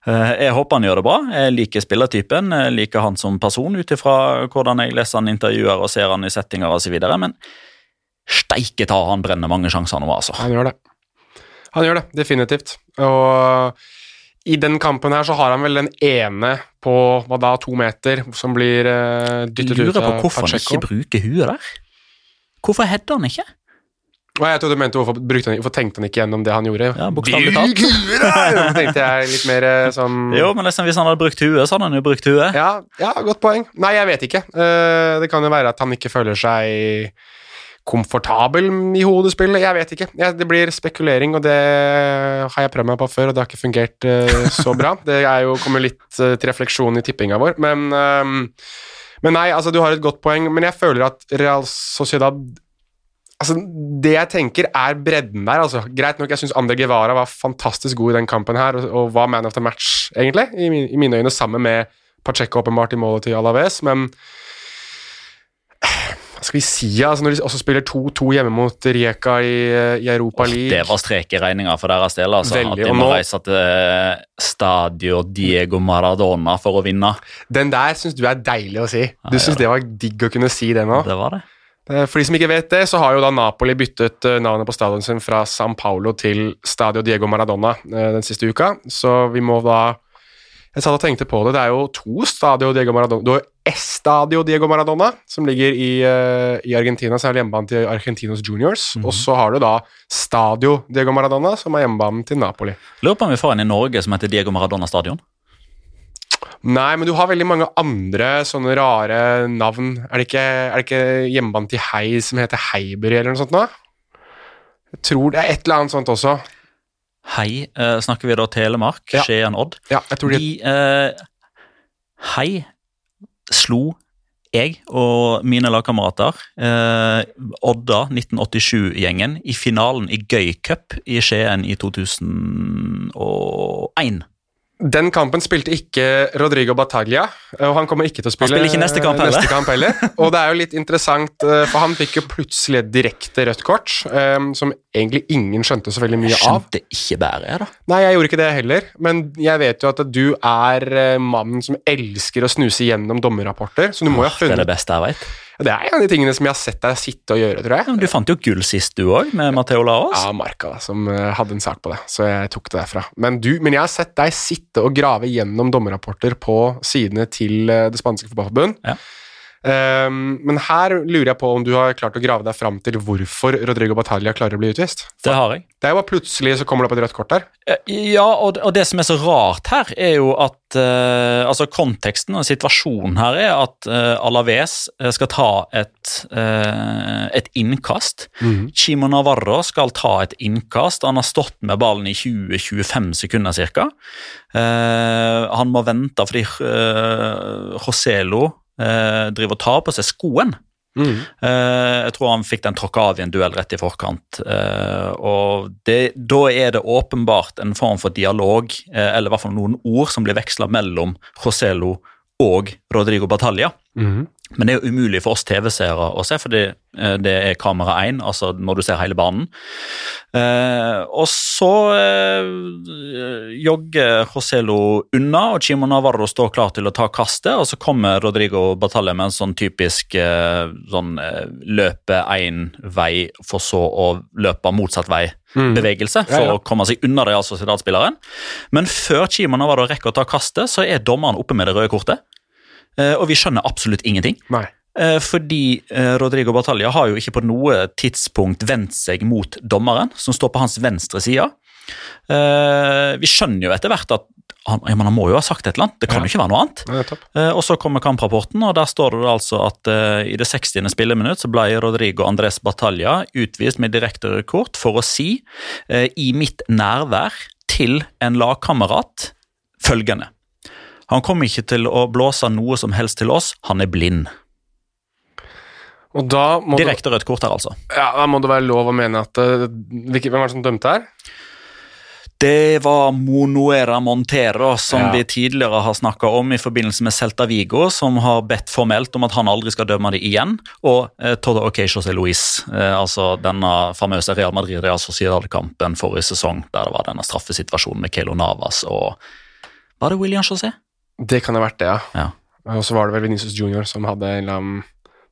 Speaker 3: Uh, jeg håper han gjør det bra. Jeg liker spillertypen. Jeg liker han som person ut ifra hvordan jeg leser han intervjuer og ser han i settinger osv. Men steike ta, han brenner mange sjanser nå, altså.
Speaker 1: Han gjør det. Han gjør det, definitivt. Og i den kampen her så har han vel den ene på hva da, to meter, som blir uh, dyttet ut
Speaker 3: Lurer på
Speaker 1: av
Speaker 3: hvorfor han ikke bruker huet der. Hvorfor header han ikke?
Speaker 1: Og jeg trodde du mente hvorfor, han, hvorfor tenkte han ikke gjennom det han gjorde?
Speaker 3: Ja, bokstavelig talt.
Speaker 1: Hvorfor tenkte jeg litt mer sånn
Speaker 3: Jo, men liksom, Hvis han hadde brukt huet, så hadde han jo brukt huet.
Speaker 1: Ja, ja, godt poeng. Nei, jeg vet ikke. Uh, det kan jo være at han ikke føler seg komfortabel i hodespillet. Jeg vet ikke. Ja, det blir spekulering, og det har jeg prøvd meg på før, og det har ikke fungert uh, så bra. Det er jo, kommer litt uh, til refleksjon i tippinga vår, men Men nei, altså, du har et godt poeng, men jeg føler at Real Sociedad Altså, Det jeg tenker, er bredden der. altså. Greit nok, jeg syns Ander Guevara var fantastisk god i den kampen her, og, og var man of the match, egentlig, i, min, i mine øyne, sammen med Pacheco åpenbart i målet til Alaves, men hva skal vi si, altså når de også spiller 2-2 hjemme mot Rijeka i, i Europa League
Speaker 3: det var strek i regninga for deres del. Altså,
Speaker 1: Veldig,
Speaker 3: at de må
Speaker 1: nå-
Speaker 3: reise til Stadio Diego Maradona for å vinne.
Speaker 1: Den der syns du er deilig å si. Du
Speaker 3: Ja,
Speaker 1: syns det var digg å kunne si det nå.
Speaker 3: Det var det.
Speaker 1: Eh, For de som ikke vet det, så har jo da Napoli byttet eh, navnet på stadionet sin fra San Paolo til Stadio Diego Maradona eh, den siste uka, så vi må da Jeg satt og tenkte på det, det er jo to Stadio Diego Maradona Du har Estadio Diego Maradona, som ligger i, i Argentina, så er det hjemmebanen til Argentinos Juniors,
Speaker 3: Mhm.
Speaker 1: og så har du da Stadio Diego Maradona, som er hjemmebanen til Napoli.
Speaker 3: Lurer på om vi får en i Norge som heter Diego Maradona stadion.
Speaker 1: Nei, men du har veldig mange andre sånne rare navn. Er det ikke, er det ikke hjemmebanen til Hei som heter Heiberg eller noe sånt nå? Jeg tror det er et eller annet sånt også.
Speaker 3: Hei, uh, snakker vi da Telemark,
Speaker 1: Ja.
Speaker 3: Skien, Odd.
Speaker 1: Ja, jeg tror de,
Speaker 3: De, eh, hei slo jeg og mine lagkamerater eh, Odda 1987-gjengen i finalen i Gøy Cup i Skien i 2001.
Speaker 1: Den kampen spilte ikke Rodrigo Bataglia, og han kommer ikke til å spille
Speaker 3: ikke neste kamp heller.
Speaker 1: neste kamp heller. Og det er jo litt interessant, eh, for han fikk jo plutselig et direkte rødt kort, eh, som egentlig ingen skjønte så veldig mye
Speaker 3: Jeg
Speaker 1: av.
Speaker 3: skjønte ikke bæret, jeg, da.
Speaker 1: Nei, jeg gjorde ikke det heller, men jeg vet jo at du er eh, mannen som elsker å snuse gjennom dommerrapporter, så du må jo ha
Speaker 3: funnet Det er det beste jeg vet.
Speaker 1: Det er en av de tingene som jeg har sett deg sitte og gjøre, tror jeg.
Speaker 3: Du fant jo gull sist, du òg, med Matheo Laos.
Speaker 1: Ja, Marka da, som eh, hadde en sak på det, så jeg tok det derfra. Men, du, men jeg har sett deg sitte og grave gjennom dommerrapporter på sidene til eh, det spanske fotballforbund.
Speaker 3: Ja.
Speaker 1: Ehm, men her lurer jeg på om du har klart å grave deg fram til hvorfor Rodrigo Bataglia klarer å bli utvist.
Speaker 3: Det har jeg.
Speaker 1: Det er jo bare plutselig så kommer det opp et rødt kort der.
Speaker 3: Eh, Ja, og, og det som er så rart her, er jo at uh, altså konteksten og situasjonen her er at uh, Alaves skal ta et, uh, et innkast. Chimo Navarro skal ta et innkast. Han har stått med ballen i 20-25 sekunder ca. han må vente fordi Joselo eh, driver og tar på seg skoen.
Speaker 1: Mm.
Speaker 3: Eh, jeg tror han fikk den tråkka av i en duell rett i forkant. eh, og det, Da er det åpenbart en form for dialog, eh, eller i hvert fall noen ord, som blir veksla mellom Joselo og Rodrigo Batalla.
Speaker 1: Mhm.
Speaker 3: Men det er jo umulig for oss TV-seere å se, fordi eh, det er kamera 1, altså når du ser hele banen. Eh, og så eh, jogger Joselo unna, og Chimo Navarro står klar til å ta kastet. Og så kommer Rodrigo Batalja med en sånn typisk eh, sånn eh, løpe én vei, for så å løpe motsatt vei.
Speaker 1: Mhm.
Speaker 3: Bevegelse for
Speaker 1: Ja, ja.
Speaker 3: å komme seg unna Real Sociedad-spilleren. Men før Chimo var det å rekke å ta kastet, så er dommeren oppe med det røde kortet. Eh, og vi skjønner absolutt ingenting.
Speaker 1: Nei.
Speaker 3: Eh, fordi eh, Rodrigo Batalja har jo ikke på noe tidspunkt vendt seg mot dommeren, som står på hans venstre side. Vi skjønner jo etter hvert at han, ja, han må jo ha sagt et eller annet. Det kan
Speaker 1: Ja.
Speaker 3: jo ikke være noe annet. Eh, og så kommer kamprapporten, og der står det altså at eh, i det 60. spilleminutt så ble Rodrigo Andres Batalla utvist med direkte rekord for å si eh, i mitt nærvær til en lagkamerat følgende. Han kommer ikke til å blåse noe som helst til oss, han er blind. Direkte rødt kort her, altså.
Speaker 1: ja, da må det være lov å mene at eh, Hvem er det som dømte her?
Speaker 3: Det var Monoera Montero, som
Speaker 1: Ja.
Speaker 3: vi tidligere har snakka om i forbindelse med Celta Vigo, som har bedt formelt om at han aldri skal dømme det igjen. Og eh, Todo Ocasios Luis, eh, altså denne famøse Real Madrid-Real Sociedal-kampen forrige sesong, der det var denne straffesituasjonen med Keilo Navas og Var det William José?
Speaker 1: Det kan ha vært det, ja.
Speaker 3: Ja.
Speaker 1: Og så var det vel Venicius Junior som hadde en eller annen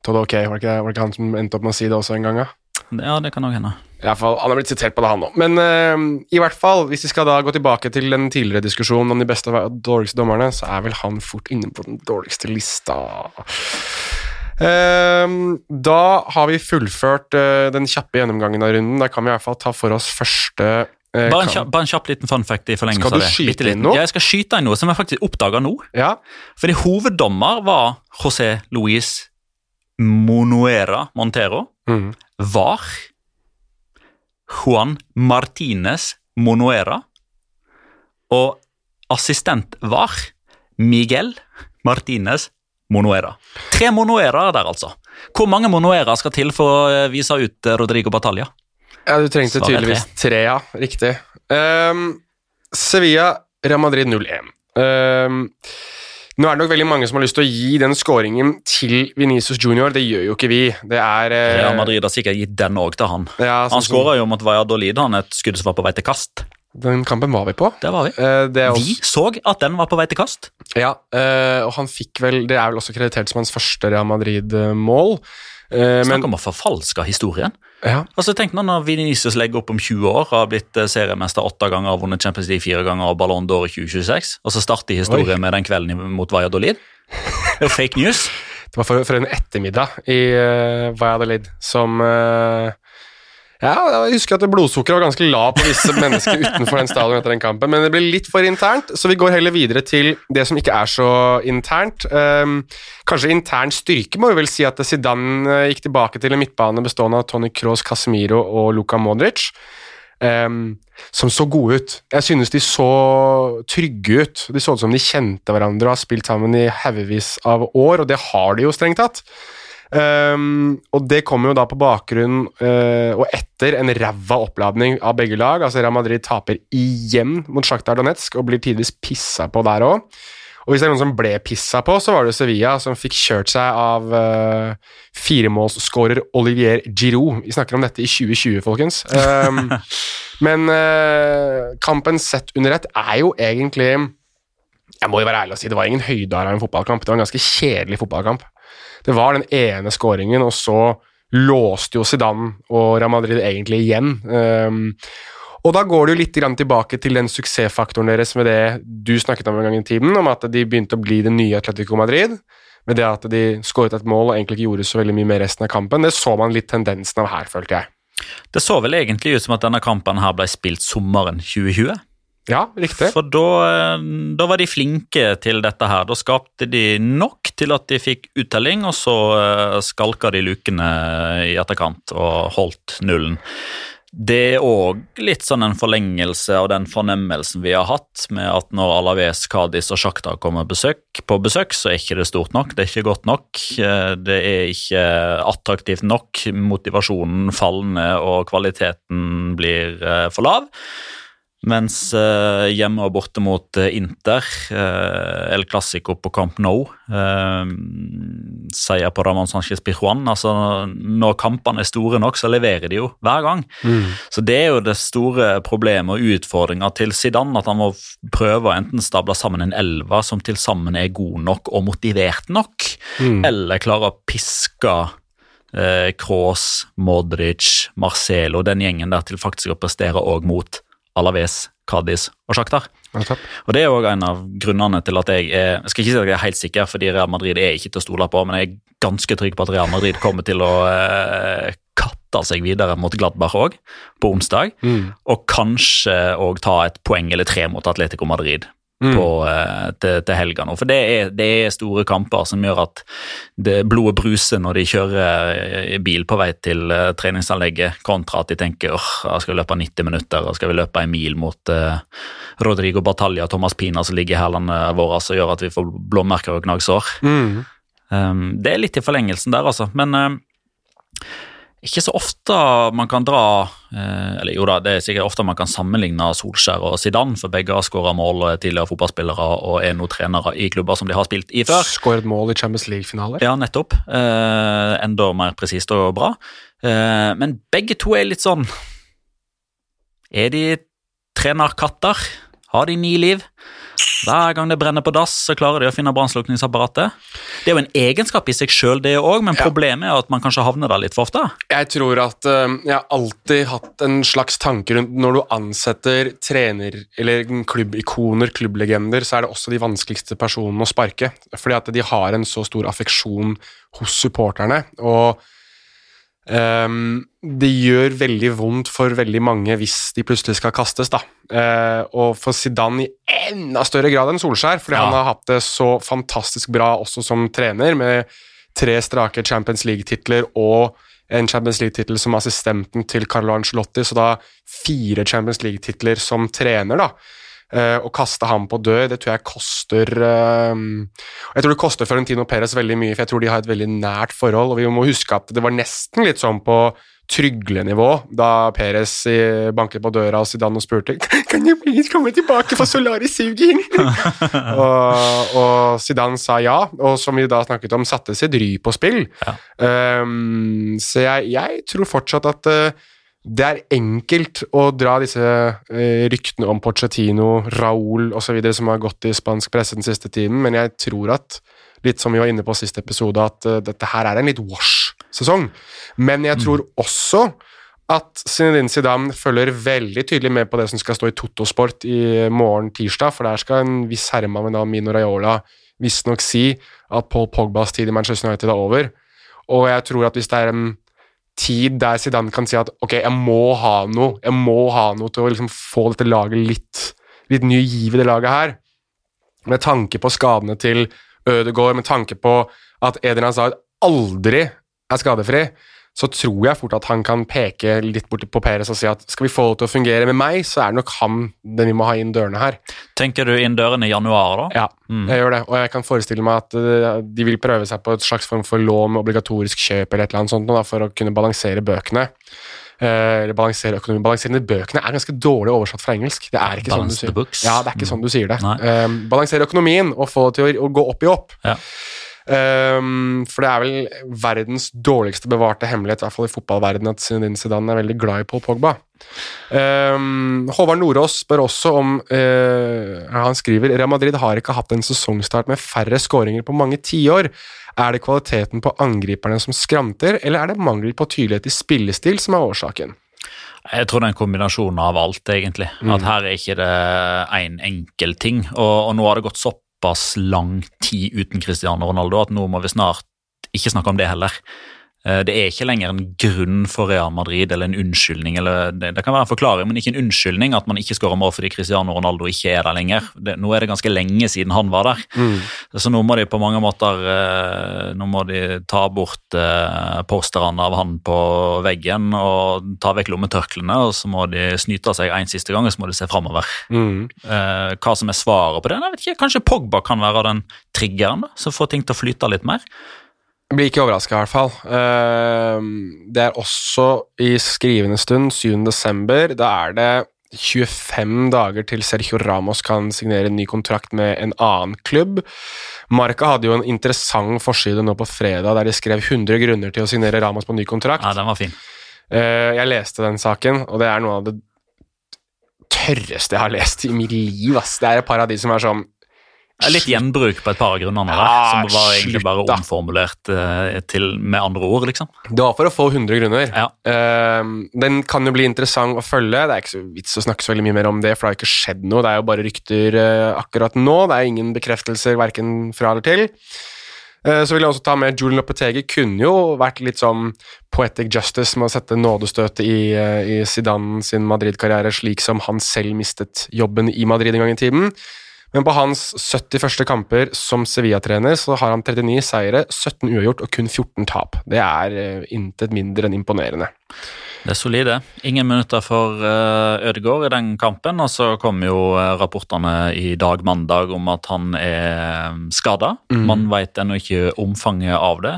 Speaker 1: Toda ok, var det, ikke, var det ikke han som endte opp med å si det også en gang? Ja?
Speaker 3: Ja, det kan òg hende.
Speaker 1: I hvert fall, Han har blitt sitert på det, han òg. Men uh, i hvert fall, hvis vi skal da gå tilbake til den tidligere diskusjonen om de beste og dårligste dommerne, så er vel han fort inne på den dårligste lista. Uh, da har vi fullført uh, den kjappe gjennomgangen av runden. Da kan vi i hvert fall ta for oss første eh,
Speaker 3: Bare en, kjapp, bare en kjapp liten fun fact i forlengelse
Speaker 1: Skal
Speaker 3: av det.
Speaker 1: skyte
Speaker 3: du skyte
Speaker 1: inn noe?
Speaker 3: Ja, jeg skal skyte inn noe som jeg faktisk oppdaga nå.
Speaker 1: Ja,
Speaker 3: Fordi hoveddommer var José Luis Monuera Montero.
Speaker 1: mm.
Speaker 3: Var Juan Martinez Monoera. Og assistent var Miguel Martinez Monoera. Tre Monuera der, altså. Hvor mange Monoera skal til for å eh, vise ut eh, Rodrigo Batalja?
Speaker 1: ja du trengte tydeligvis tre, ja. Riktig. Um, Sevilla, Real Madrid 0-1. Ehm, nå er det nok veldig mange som har lyst til å gi den scoringen til Venezos Junior. Det gjør jo ikke vi. Det er eh,
Speaker 3: Real Madrid har sikkert gitt den òg til han.
Speaker 1: ja, sånn
Speaker 3: Han skåra jo mot Valladolid, han et skudd som var på vei til kast.
Speaker 1: Den kampen var vi på.
Speaker 3: Det var vi.
Speaker 1: Eh, det også,
Speaker 3: Vi så at den var på vei til kast.
Speaker 1: Ja, eh, og han fikk vel Det er vel også kreditert som hans første Real Madrid-mål. Eh, men
Speaker 3: Snakk om å forfalske historien.
Speaker 1: ja,
Speaker 3: Altså Tenk nå når Vinicius legger opp om 20 år, har blitt eh, seriemester åtte ganger, har vunnet Champions League fire ganger og Ballon d'Or i 2026, og så starter historien med den kvelden mot Valladolid. Det er jo fake news.
Speaker 1: Det var for, for en ettermiddag i uh, Valladolid som eh, Ja, jeg husker at blodsukkeret var ganske lav på visse mennesker utenfor den stadion etter den kampen, men det ble litt for internt, så vi går heller videre til det som ikke er så internt. Um, kanskje intern styrke, må vi vel si at Zidane eh, gikk tilbake til en midtbane bestående av Tony Kroos, Casemiro og Luka Modric. um, som så gode ut. Jeg synes de så trygge ut. De så ut som de kjente hverandre og har spilt sammen i haugevis av år, og det har de jo strengt tatt. Um, og det kommer jo da på bakgrunn uh, og etter en ræva oppladning av begge lag. altså Real Madrid taper igjen mot Sjaktar Donetsk og blir tidvis pissa på der òg. Og hvis det er noen som ble pissa på, så var det Sevilla som fikk kjørt seg av uh, firemålsskårer Olivier Giroud. Vi snakker om dette i 2020, folkens. Um, men uh, kampen sett under ett er jo egentlig Jeg må jo være ærlig og si det var ingen høyde av en fotballkamp. Det var en ganske kjedelig fotballkamp. Det var den ene skåringen, og så låste jo Zidane og Real Madrid egentlig igjen. Um, og da går det jo litt tilbake til den suksessfaktoren deres med det du snakket om en gang i tiden, om at de begynte å bli det nye Atletico Madrid. Med det at de skåret et mål og egentlig ikke gjorde så veldig mye med resten av kampen. Det så man litt tendensen av her, følte jeg.
Speaker 3: Det så vel egentlig ut som at denne kampen her ble spilt sommeren 2020.
Speaker 1: Ja, riktig.
Speaker 3: For da, eh, da var de flinke til dette her. Da skapte de nok til at de fikk uttelling, og så eh, skalka de lukene i etterkant og holdt nullen. Det er òg litt sånn en forlengelse av den fornemmelsen vi har hatt med at når Alaves, Kadis og Sjakta kommer besøk, på besøk, så er ikke det stort nok. Det er ikke godt nok. eh, Det er ikke attraktivt nok. Motivasjonen fallende og kvaliteten blir for lav. Mens eh, hjemme og borte mot eh, Inter, eh, El Clásico på Camp Nou, seier på Ramón Sánchez Pijuan altså Når kampene er store nok, så leverer de jo hver gang.
Speaker 1: Mm.
Speaker 3: Så det er jo det store problemet og utfordringa til Zidane, at han må prøve å enten stable sammen en elver som til sammen er god nok og motivert nok,
Speaker 1: Mm.
Speaker 3: eller klare å piske Kroos, Modric, Marcelo, den gjengen der til faktisk å prestere òg mot Alaves, Cádiz og.
Speaker 1: Nettopp.
Speaker 3: Og Det er òg en av grunnene til at jeg er jeg skal ikke si at jeg er helt sikker, fordi Real Madrid er ikke til å stole på, men jeg er ganske trygg på at Real Madrid kommer til å eh, katte seg videre mot Gladbach òg, på onsdag.
Speaker 1: Mm.
Speaker 3: Og kanskje òg ta et poeng eller tre mot Atletico Madrid
Speaker 1: Mm.
Speaker 3: på, eh, til, til helga nå. For det er, det er store kamper som gjør at det blodet bruser når de kjører eh, bil på vei til eh, treningsanlegget, kontra at de tenker åh, jeg skal løpe 90 minutter og skal vi løpe en mil mot uh, Rodrigo Batalja og Thomas Pina som ligger i hælene våre og gjør at vi får blåmerker og gnagsår.
Speaker 1: Mm.
Speaker 3: Um, det er litt i forlengelsen der, altså. Men um, ikke så ofte man kan dra eh, Eller jo da, det er sikkert ofte man kan sammenligne Solskjær og Zidane, for begge har skåra mål og er tidligere fotballspillere og er nå trenere i klubber som de har spilt i før.
Speaker 1: Skåret mål i Champions League-finaler.
Speaker 3: Ja, nettopp. Eh, enda mer presist og bra. Eh, men begge to er litt sånn Er de trenerkatter? Har de ni liv? Hver gang det brenner på dass, så klarer de å finne brannslukningsapparatet. Det er jo en egenskap i seg sjøl, det òg, men problemet er at man kanskje havner der litt for ofte.
Speaker 1: Jeg tror at uh, jeg har alltid hatt en slags tanke rundt når du ansetter trener eller klubbikoner, klubblegender, så er det også de vanskeligste personene å sparke. Fordi at de har en så stor affeksjon hos supporterne. Og ehm, det gjør veldig vondt for veldig mange hvis de plutselig skal kastes, da. Uh, og for Zidane i enda større grad enn Solskjær, fordi
Speaker 3: Ja.
Speaker 1: han har hatt det så fantastisk bra også som trener, med tre strake Champions League-titler og en Champions League-tittel som assistenten til Carlo Ancelotti, så da fire Champions League-titler som trener, da. Eh, Å kaste ham på død, det tror jeg koster eh, Jeg tror det koster Florentino Perez veldig mye, for jeg tror de har et veldig nært forhold, og vi må huske at det var nesten litt sånn på tryglenivå da Perez eh, banket på døra hos Zidane og spurte Kan jeg please komme tilbake for Solaris-suging? og, og Zidane sa ja, og som vi da snakket om, satte sitt ry på spill.
Speaker 3: Ja.
Speaker 1: Um, så jeg, jeg tror fortsatt at eh, det er enkelt å dra disse eh, ryktene om Pochettino, Raúl osv. som har gått i spansk presse den siste tiden, men jeg tror at, litt som vi var inne på siste episode, at eh, dette her er en litt wash-sesong. Men jeg tror også at Zinedine Zidane følger veldig tydelig med på det som skal stå i Totosport i morgen tirsdag, for der skal en viss herremann ved navn Mino Raiola visstnok si at Paul Pogbas tid i Manchester United er over. Og jeg tror at hvis det er en tid der Zidane kan si at ok, jeg må ha noe, jeg må ha noe til å liksom få dette laget litt, litt ny giv i det laget her, med tanke på skadene til Ødegaard, med tanke på at Edin Hazard aldri er skadefri, så tror jeg fort at han kan peke litt bort på Perez og si at skal vi få det til å fungere med meg, så er det nok han den vi må ha inn dørene her.
Speaker 3: Tenker du inn dørene i januar, da?
Speaker 1: Ja,
Speaker 3: Mm.
Speaker 1: jeg gjør det, og jeg kan forestille meg at eh, de vil prøve seg på et slags form for lån med obligatorisk kjøp eller et eller annet sånt, da, for å kunne balansere bøkene. Eh, eller balansere økonomi. Balanserende bøkene er ganske dårlig oversatt fra engelsk. Det er ikke sånn du. Ja, det er ikke sånn du sier det. Eh, balansere økonomien og få det til å, å gå opp i opp.
Speaker 3: Ja.
Speaker 1: Um, for det er vel verdens dårligste bevarte hemmelighet, i hvert fall i fotballverdenen, at Zinedine Zidane er veldig glad i Paul Pogba. Um, Håvard Nordås spør også om uh, Han skriver Real Madrid har ikke hatt en sesongstart med færre skåringer på mange tiår. Er det kvaliteten på angriperne som skranter, eller er det mangel på tydelighet i spillestil som er årsaken?
Speaker 3: Jeg tror det er en kombinasjon av alt, egentlig. At her er ikke det én en enkel ting. Og, og nå har det gått såpass lang tid uten Cristiano Ronaldo at nå må vi snart ikke snakke om det heller. Eh, Det er ikke lenger en grunn for Real Madrid eller en unnskyldning. eller Det, det kan være en forklaring, men ikke en unnskyldning at man ikke skårer mål fordi Cristiano Ronaldo ikke er der lenger. Det, nå er det ganske lenge siden han var der. Så nå må de på mange måter eh, Nå må de ta bort eh, posterne av han på veggen og ta vekk lommetørklærne, og så må de snyte seg en siste gang, og så må de se framover.
Speaker 1: Mm.
Speaker 3: Hva som er svaret på det? Jeg vet ikke, Kanskje Pogba kan være den triggeren da, som får ting til å flyte litt mer?
Speaker 1: Blir ikke overraska, i hvert fall. Ehm, Det er også i skrivende stund, 7. desember. Da er det 25 dager til Sergio Ramos kan signere en ny kontrakt med en annen klubb. Marca hadde jo en interessant forside nå på fredag der de skrev 100 grunner til å signere Ramos på en ny kontrakt.
Speaker 3: Ja, den var fin.
Speaker 1: Eh, Jeg leste den saken, og det er noe av det tørreste jeg har lest i mitt liv. Ass. Det er et par av de som er sånn
Speaker 3: Litt gjenbruk på et par av grunnene,
Speaker 1: Ja,
Speaker 3: som var egentlig
Speaker 1: slutt
Speaker 3: bare omformulert uh, til, med andre ord, liksom.
Speaker 1: Det var for å få 100 grunner.
Speaker 3: Ja.
Speaker 1: Uh, den kan jo bli interessant å følge. Det er ikke så vits å snakke så veldig mye mer om det, for det har ikke skjedd noe. Det er jo bare rykter uh, akkurat nå. Det er ingen bekreftelser verken fra eller til. Eh, så vil jeg også ta med Julian Lopetegi kunne jo vært litt sånn poetic justice med å sette nådestøtet i, i Zidane sin Madrid-karriere, slik som han selv mistet jobben i Madrid en gang i tiden. Men på hans 71. kamper som Sevilla-trener så har han 39 seire, 17 uavgjort og kun 14 tap. Det er eh, intet mindre enn imponerende.
Speaker 3: Det er solide. Ingen minutter for uh, Ødegaard i den kampen, og så kom jo eh, rapportene i dag mandag om at han er skada.
Speaker 1: Mm.
Speaker 3: Man vet ennå ikke omfanget av det.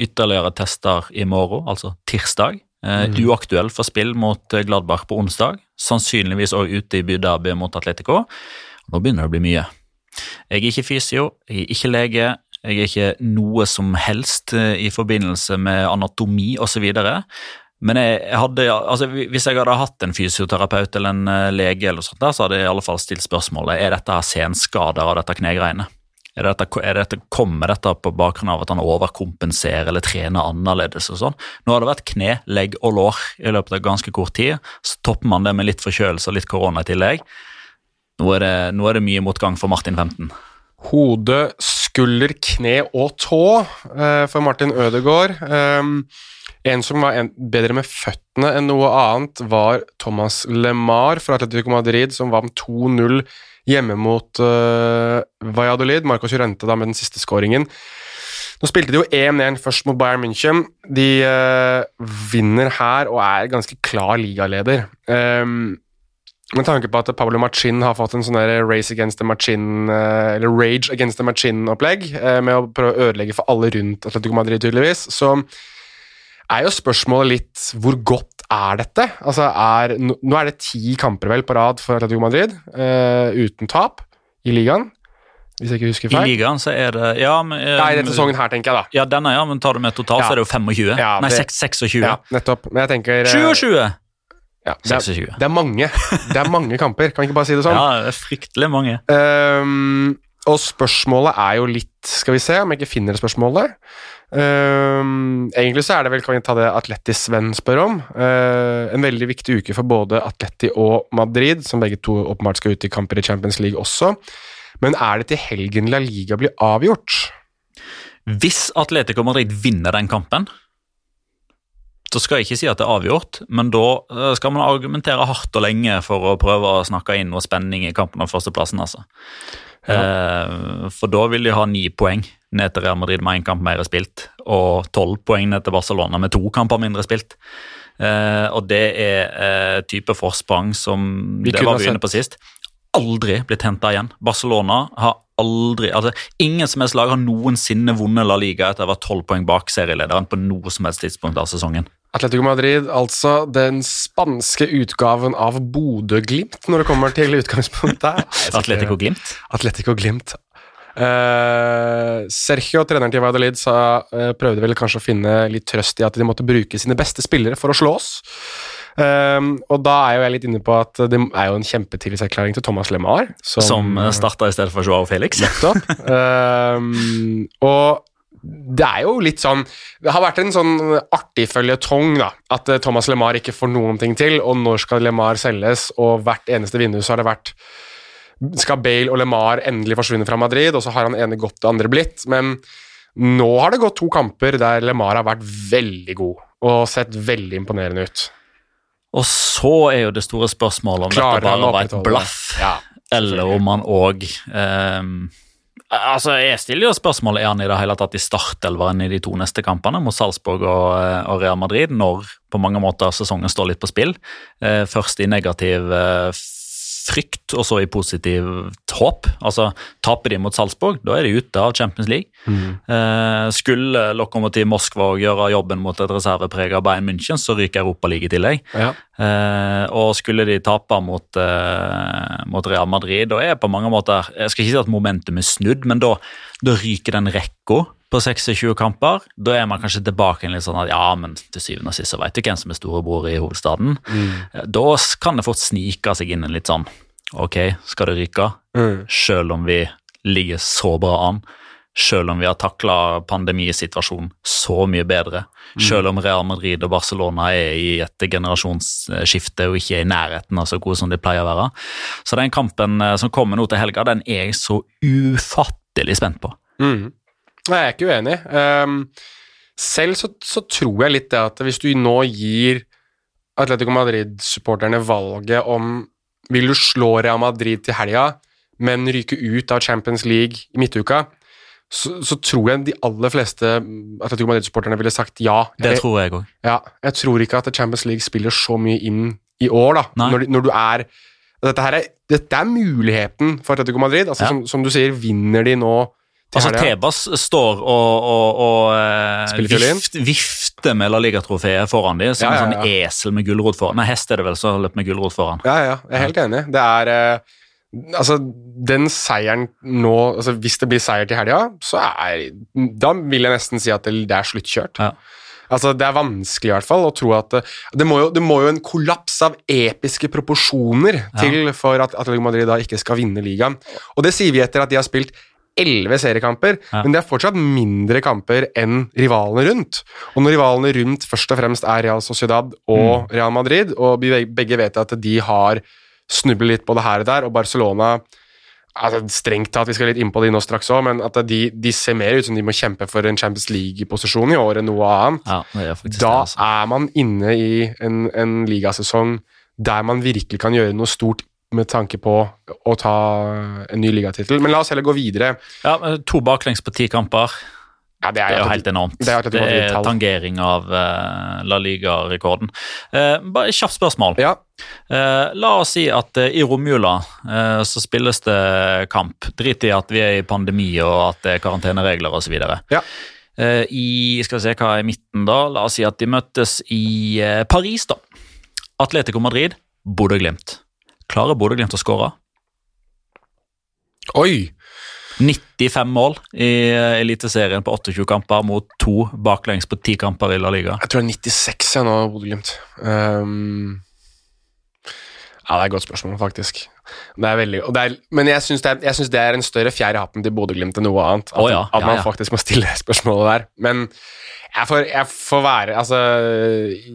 Speaker 3: Ytterligere tester i morgen, altså tirsdag. Eh,
Speaker 1: Mm.
Speaker 3: Uaktuell for spill mot eh, Gladbach på onsdag. Sannsynligvis òg ute i Bydabi mot Atletico. Nå begynner det å bli mye. Jeg er ikke fysio, jeg er ikke lege, jeg er ikke noe som helst eh, i forbindelse med anatomi osv. Men jeg, jeg hadde, altså, hvis jeg hadde hatt en fysioterapeut eller en eh, lege, eller sånt der, så hadde jeg i alle fall stilt spørsmålet er dette her senskader av dette knegreiene. Er dette, er dette, kommer dette på bakgrunn av at han overkompenserer eller trener annerledes? og sånn? Nå har det vært kne, legg og lår i løpet av ganske kort tid. Så topper man det med litt forkjølelse og litt korona i tillegg. Nå er, det, nå er det mye motgang for Martin 15.
Speaker 1: Hode, skulder, kne og tå eh, for Martin Ødegaard. Um, en som var bedre med føttene enn noe annet, var Thomas LeMar fra Atletico Madrid, som vant 2-0 hjemme mot uh, Valladolid. Marcos Jurente da med den siste skåringen. Nå spilte de jo 1-1 først mot Bayern München. De uh, vinner her og er ganske klar ligaleder. Um, med tanke på at Pablo Machin har fått en sånn race against the Machin, uh, eller rage against the Machin-opplegg, med å prøve å ødelegge for alle rundt Atletico Madrid, tydeligvis, så er jo spørsmålet litt hvor godt er dette? Altså er, nå er det ti kamper vel på rad for Atletico Madrid uh, uten tap i ligaen. Hvis jeg ikke husker feil.
Speaker 3: I ligaen så er det ja, men,
Speaker 1: uh, Nei, denne sesongen her, tenker jeg da.
Speaker 3: Ja, denne, ja, men tar du med totalt, ja. så er det jo 25. Ja, Nei, det, 26.
Speaker 1: Ja, nettopp. Men jeg tenker
Speaker 3: 27!
Speaker 1: Ja, det, er, det, er, mange. Det er mange kamper, kan vi ikke bare si det sånn?
Speaker 3: Ja, det er fryktelig mange.
Speaker 1: Um, og spørsmålet er jo litt Skal vi se om jeg ikke finner spørsmålet. Um, egentlig så er det vel, kan vi ta det Atletti-Sven spør om. Uh, en veldig viktig uke for både Atletti og Madrid, som begge to åpenbart skal ut i kamper i Champions League også. Men er det til helgen La Liga blir avgjort?
Speaker 3: Hvis Atletico Madrid vinner den kampen, så skal jeg ikke si at det er avgjort, men da eh, skal man argumentere hardt og lenge for å prøve å snakke inn noe spenning i kampen om førsteplassen. altså. Ja. Uh, for da vil de ha ni poeng ned til Real Madrid med én kamp mer spilt, og tolv poeng ned til Barcelona med to kamper mindre spilt. Uh, og det er type forsprang som vi det var vi inne på sist. Aldri blitt henta igjen. Barcelona har aldri altså Ingen som helst lag har noensinne vunnet La Liga etter å ha vært tolv poeng bak serielederen på noe som helst tidspunkt av sesongen.
Speaker 1: Atletico Madrid, altså den spanske utgaven av Bodø-Glimt når det kommer til utgangspunktet.
Speaker 3: Atletico Glimt?
Speaker 1: Atletico Glimt. Uh, Sergio, treneren til Valladolid, sa, uh, prøvde vel kanskje å finne litt trøst i at de måtte bruke sine beste spillere for å slå oss. Uh, og da er jo jeg litt inne på at det er jo en kjempetillitserklæring til Thomas LeMar.
Speaker 3: Som, som starta i stedet for Joao Felix.
Speaker 1: Nettopp. og det er jo litt sånn Det har vært en sånn artig føljetong, da. At Thomas LeMar ikke får noen ting til, og når skal LeMar selges? Og hvert eneste vindu så har det vært skal Bale og LeMar endelig forsvinne fra Madrid, og så har han ene gått, det andre blitt. Men nå har det gått to kamper der LeMar har vært veldig god og sett veldig imponerende ut.
Speaker 3: Og så er jo det store spørsmålet om Klarer dette bare var et blaff, ja, eller om han òg eh, Altså, Jeg stiller jo spørsmålet er han i det hele tatt i startelveren i de to neste kampene mot Salzburg og, eh, og Real Madrid, når på mange måter sesongen står litt på spill. Eh, først i negativ eh, frykt og så i positivt håp. Altså, Taper de mot Salzburg, da er de ute av Champions League. Mm. Eh, skulle Lokomotiv Moskva gjøre jobben mot et reserveprega Bayern München, så ryker Europaligaen i tillegg. Ja. Eh, og skulle de tape mot, uh, mot, Real Madrid, da er på mange måter Jeg skal ikke si at momentum er snudd, men da, da ryker den rekka på 26 kamper. Da er man kanskje tilbake litt sånn at ja, men til syvende og sist så vet du hvem som er storebror i hovedstaden. Mm. Da kan det fort snike seg inn en litt sånn ok, skal det ryke? Mm. Selv om vi ligger så bra an. Selv om vi har takla pandemisituasjonen så mye bedre. Mm. Selv om Real Madrid og Barcelona er i et generasjonsskifte og ikke er i nærheten av så gode som de pleier å være. Så den kampen eh, som kommer nå til helga, den er jeg så ufattelig spent på.
Speaker 1: Mm. Nei, jeg er ikke uenig. Um, selv så, så, tror jeg litt det at hvis du nå gir Atletico Madrid-supporterne valget om vil du slå Real Madrid til helga, men ryke ut av Champions League i midtuka, så, så, tror jeg de aller fleste Atletico Madrid-supporterne ville sagt ja.
Speaker 3: Det jeg, tror jeg òg.
Speaker 1: Ja, jeg tror ikke at Champions League spiller så mye inn i år, da, når, når, du er dette, er dette, er muligheten for Atletico Madrid. Altså, ja. som, som, du sier, vinner de nå
Speaker 3: Altså, Tebas står og, og, og uh, vift, vifter med La Liga-trofeet foran dem, som ja, ja, ja. en sånn esel med gulrot foran. Nei, hest er det vel som løper med gulrot foran.
Speaker 1: Ja, ja, jeg er helt enig. Det er uh, Altså, den seieren nå altså Hvis det blir seier til helga, så er Da vil jeg nesten si at det, er sluttkjørt. Altså, Det er vanskelig i hvert fall å tro at det, det, må, jo, det må jo en kollaps av episke proporsjoner til for at Atletico Madrid da ikke skal vinne ligaen. Og det sier vi etter at de har spilt elleve seriekamper,
Speaker 3: Ja.
Speaker 1: men det er fortsatt mindre kamper enn rivalene rundt. Og når rivalene rundt først og fremst er Real Sociedad og Real Madrid, og begge vet at de har snublet litt både her og der, og Barcelona altså Strengt tatt, vi skal litt inn på de nå straks òg, men at de, de ser mer ut som de må kjempe for en Champions League-posisjon i år enn noe annet.
Speaker 3: Ja, er
Speaker 1: Da
Speaker 3: det, altså.
Speaker 1: er man inne i en, en ligasesong der man virkelig kan gjøre noe stort med tanke på å ta en ny ligatittel. Men la oss heller gå videre.
Speaker 3: Ja, To baklengs på ti kamper.
Speaker 1: Ja, det
Speaker 3: Det
Speaker 1: er,
Speaker 3: er jo helt enormt.
Speaker 1: det er
Speaker 3: Det er tangering av uh, La Liga-rekorden. Uh, bare et kjapt spørsmål.
Speaker 1: Ja,
Speaker 3: Uh, la oss si at i romjula så spilles det kamp. Drit i at vi er i pandemi og at det er karanteneregler osv.
Speaker 1: Ja.
Speaker 3: I skal vi se hva er midten da, la oss si at de møttes i Paris. da. Atletico Madrid, Bodø-Glimt. Klarer Bodø-Glimt å skåre?
Speaker 1: Oi!
Speaker 3: 95 mål i eh, Eliteserien på 28 kamper mot to baklengs på 10 kamper i La Liga.
Speaker 1: Jeg tror det er 96 jeg nå, Bodø-Glimt. Um, ja, det er et godt spørsmål, faktisk. Det er veldig, det er, men jeg syns det, det er en større fjær i hatten til Bodø-Glimt enn noe annet. At,
Speaker 3: oh, ja,
Speaker 1: at man
Speaker 3: ja.
Speaker 1: faktisk må stille spørsmålet der. Men jeg får, jeg får være Altså,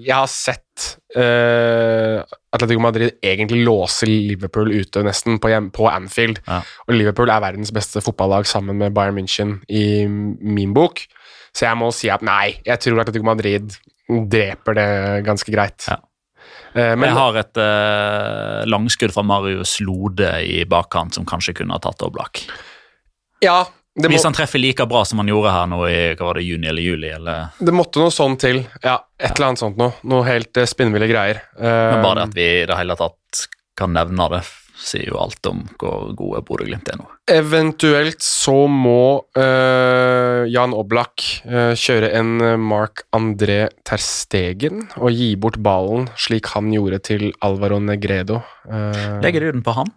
Speaker 1: jeg har sett uh, Atletico Madrid egentlig låse Liverpool ute nesten på, hjem, på Anfield.
Speaker 3: Ja.
Speaker 1: Og Liverpool er verdens beste fotballag sammen med Bayern München i min bok. Så jeg må si at nei, jeg tror Atletico Madrid dreper det ganske greit.
Speaker 3: Ja.
Speaker 1: Eh, men
Speaker 3: jeg har et eh, langskudd fra Marius Lode i bakkant som kanskje kunne ha tatt Oblak.
Speaker 1: ja, det, må,
Speaker 3: Hvis han treffer like bra som han gjorde her nå i hva var det, juni eller juli. Eller,
Speaker 1: det måtte noe sånn til. Ja, et eller annet sånt noe. Noe helt uh, spinnville greier. Eh,
Speaker 3: men bare det at vi i det hele tatt kan nevne det, sier jo alt om hvor gode Bodø-Glimt er nå.
Speaker 1: Eventuelt så må uh, Jan Oblak uh, kjøre en eh, Mark André Terstegen og gi bort ballen slik han gjorde til Alvaro Negredo. Uh,
Speaker 3: Legger du den på han?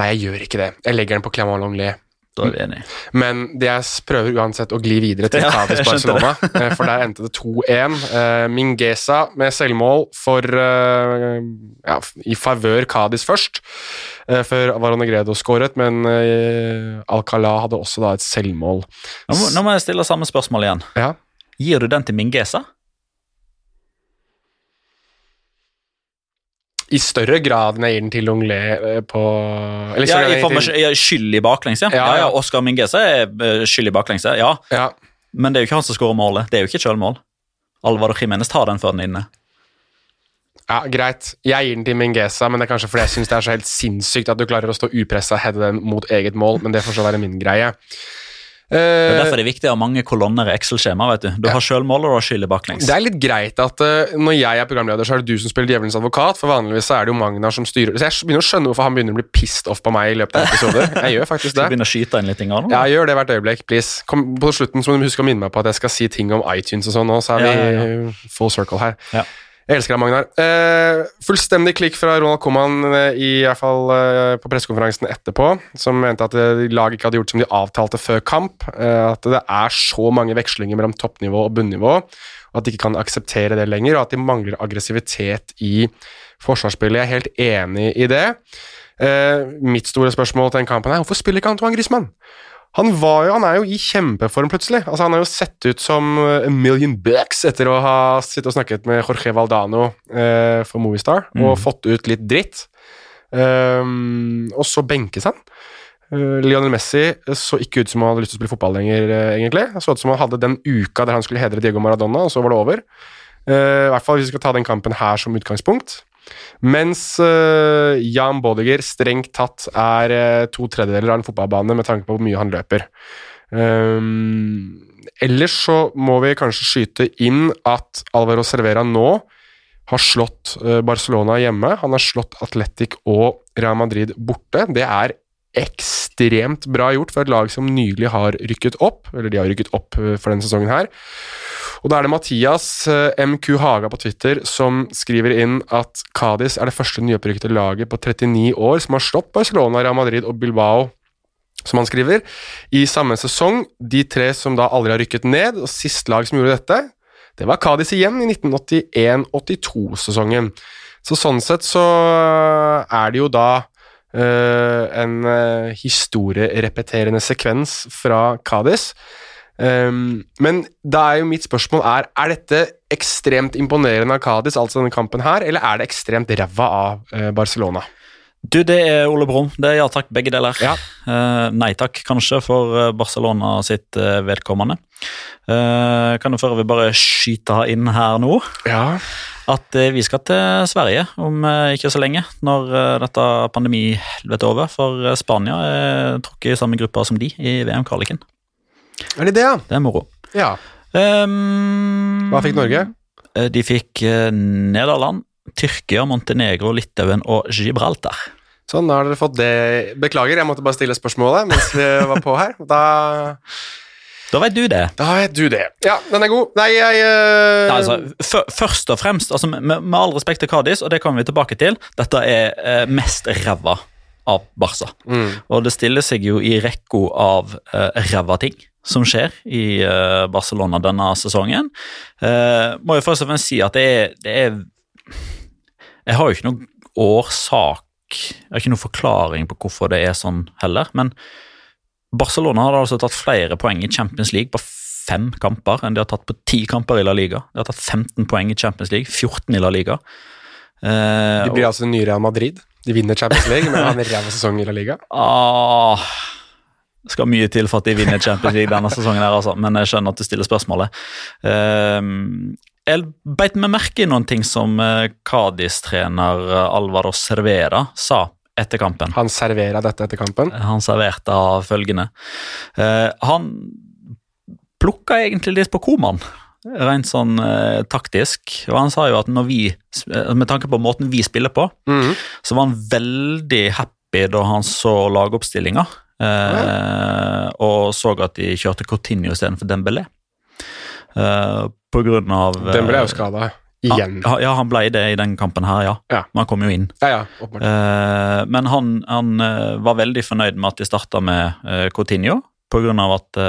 Speaker 1: Nei, jeg gjør ikke det. Jeg legger den på Clément Longley.
Speaker 3: Da er vi enige.
Speaker 1: Men det jeg prøver uansett å gli videre til
Speaker 3: Ja,
Speaker 1: Cádiz Barcelona, eh, for der endte det 2-1. Eh, Mingesa med selvmål for eh, ja, i favør Cádiz først, før Varone Gredo skåret, men Alcalá hadde også da et selvmål.
Speaker 3: Nå må, nå må jeg stille samme spørsmål igjen.
Speaker 1: Ja.
Speaker 3: Gir du den til Mingesa?
Speaker 1: I større grad enn jeg gir den til Longley eh, på eller
Speaker 3: Ja, i form
Speaker 1: jeg
Speaker 3: av
Speaker 1: gir
Speaker 3: skyld i baklengse. Ja,
Speaker 1: Ja,
Speaker 3: ja,
Speaker 1: ja.
Speaker 3: Oscar Mingese er eh, skyld i baklengse, ja.
Speaker 1: ja,
Speaker 3: Men det er jo ikke han som skårer målet. Det er jo ikke et sjølmål. Alvaro Jimenez tar den før den er inne.
Speaker 1: ja, greit. Jeg gir den til Mingesa, men det er kanskje fordi jeg syns det er så helt sinnssykt at du klarer å stå upressa og heade den mot eget mål, men det får så være min greie.
Speaker 3: Det er
Speaker 1: Eh,
Speaker 3: derfor det er viktig å ha mange kolonner i Excel-skjema. vet Du Du har selvmål og du har skyld i baklengs.
Speaker 1: Det er litt greit at uh, når jeg er programleder, så er det du som spiller djevelens advokat, for vanligvis så er det jo Magnar som styrer. Så jeg begynner å skjønne hvorfor han begynner å bli pissed off på meg i løpet av episoder. Jeg gjør faktisk det.
Speaker 3: vi begynne å skyte inn litt ting av?
Speaker 1: Ja, gjør det hvert øyeblikk, please. Kom, på slutten så må du huske å minne meg på at jeg skal si ting om iTunes og sånn nå, så er vi
Speaker 3: Ja, ja,
Speaker 1: full circle her. Jeg elsker deg, Magnar. Uh, fullstendig klikk fra Ronald Coman eh, i hvert fall uh, på pressekonferansen etterpå, som mente at laget ikke hadde gjort som de avtalte før kamp. At det er så mange vekslinger mellom toppnivå og bunnivå, og at de ikke kan akseptere det lenger, og at de mangler aggressivitet i forsvarsspillet. Jeg er helt enig i det. Mitt store spørsmål til den kampen er hvorfor spiller ikke Antoine Griezmann? Han, var jo, han er jo i kjempeform plutselig. Altså, han har jo sett ut som eh, a million bucks etter å ha sittet og snakket med Jorge Valdano eh, for Movistar og
Speaker 3: Mhm.
Speaker 1: fått ut litt dritt. Um, og så benkes han. Uh, Lionel Messi så ikke ut som han hadde lyst til å spille fotball lenger, uh, egentlig. Så ut som han hadde den uka der han skulle hedre Diego Maradona, og så var det over. Uh, I hvert fall hvis vi skal ta den kampen her som utgangspunkt. Mens uh, Jan Bodiger strengt tatt er uh, to tredjedeler av en fotballbane med tanke på hvor mye han løper. Um, ellers så må vi kanskje skyte inn at Alvaro Cervera nå har slått uh, Barcelona hjemme. Han har slått Atletic og Real Madrid borte. Det er ekstremt bra gjort for et lag som nylig har rykket opp, eller de har rykket opp for denne sesongen her. Og da er det Mathias eh, MQ Haga på Twitter som skriver inn at Cádiz er det første nyopprykkede laget på 39 år som har slått Barcelona, Real Madrid og Bilbao, som han skriver, i samme sesong. De tre som da aldri har rykket ned, og sist lag som gjorde dette, det var Cádiz igjen i 1981-82-sesongen. Så sånn sett så er det jo da eh, en uh, historierepeterende sekvens fra Cádiz. Um, men da er jo mitt spørsmål er, er dette ekstremt imponerende av Cádiz, altså denne kampen her, eller er det ekstremt ræva av uh, Barcelona?
Speaker 3: Du, det er Ole Brumm. Det er ja takk, begge deler.
Speaker 1: Ja.
Speaker 3: Uh, nei takk, kanskje, for eh, Barcelona sitt uh, vedkommende. Uh, kan du før vi bare skyte inn her nå
Speaker 1: Ja.
Speaker 3: at vi skal til Sverige om ikke så lenge, når dette pandemihelvetet er over. For Spania er trukket i samme gruppe som de i VM-kvaliken.
Speaker 1: Er det det, ja?
Speaker 3: Det er moro.
Speaker 1: Ja.
Speaker 3: Um,
Speaker 1: Hva fikk Norge?
Speaker 3: Eh, De fikk eh, Nederland, Tyrkia, Montenegro, Litauen og Gibraltar.
Speaker 1: Sånn, da har dere fått det. Beklager, jeg måtte bare stille spørsmålet mens vi var på her. Da,
Speaker 3: Da vet du det.
Speaker 1: da vet du det. Ja, den er god. Nei, jeg uh...
Speaker 3: Nei, altså, først og fremst, altså, med, med all respekt til Kadis, og det kommer vi tilbake til, dette er uh, mest ræva av Barca.
Speaker 1: mm.
Speaker 3: Og det stiller seg jo i rekka av eh, ræva ting som skjer i eh, Barcelona denne sesongen. Eh, må jo først og fremst si at det er, det er Jeg har jo ikke noen årsak Jeg har ikke noen forklaring på hvorfor det er sånn heller, men Barcelona har altså tatt flere poeng i Champions League på fem kamper enn de har tatt på ti kamper i La Liga. De har tatt 15 poeng i Champions League, 14 i La Liga. Eh,
Speaker 1: De blir altså nye Real Madrid. De vinner Champions League, men har en ræva sesong i La Liga.
Speaker 3: Ah, skal mye til for at de vinner Champions League denne sesongen, her, altså. men jeg skjønner at du stiller spørsmålet. Um, jeg beit meg merke i noen ting som eh, Cádiz-trener eh, Alvaro Cervera sa etter kampen.
Speaker 1: Han servera dette etter kampen.
Speaker 3: Han serverte av følgende. Uh, han plukka egentlig litt på Koman, rent sånn eh, taktisk. Og han sa jo at når vi, eh, med tanke på måten vi spiller på,
Speaker 1: Mhm.
Speaker 3: så var han veldig happy da han så lagoppstillinga. Eh, og så at de kjørte Coutinho istedenfor Dembélé. Eh, på grunn av eh,
Speaker 1: er ble jo skada. Igjen.
Speaker 3: Ja, ja, han ble det i den kampen her, ja.
Speaker 1: Ja.
Speaker 3: Men han kom jo inn.
Speaker 1: Ja, ja.
Speaker 3: Eh, men han, han var veldig fornøyd med at de starta med Coutinho, på grunn av at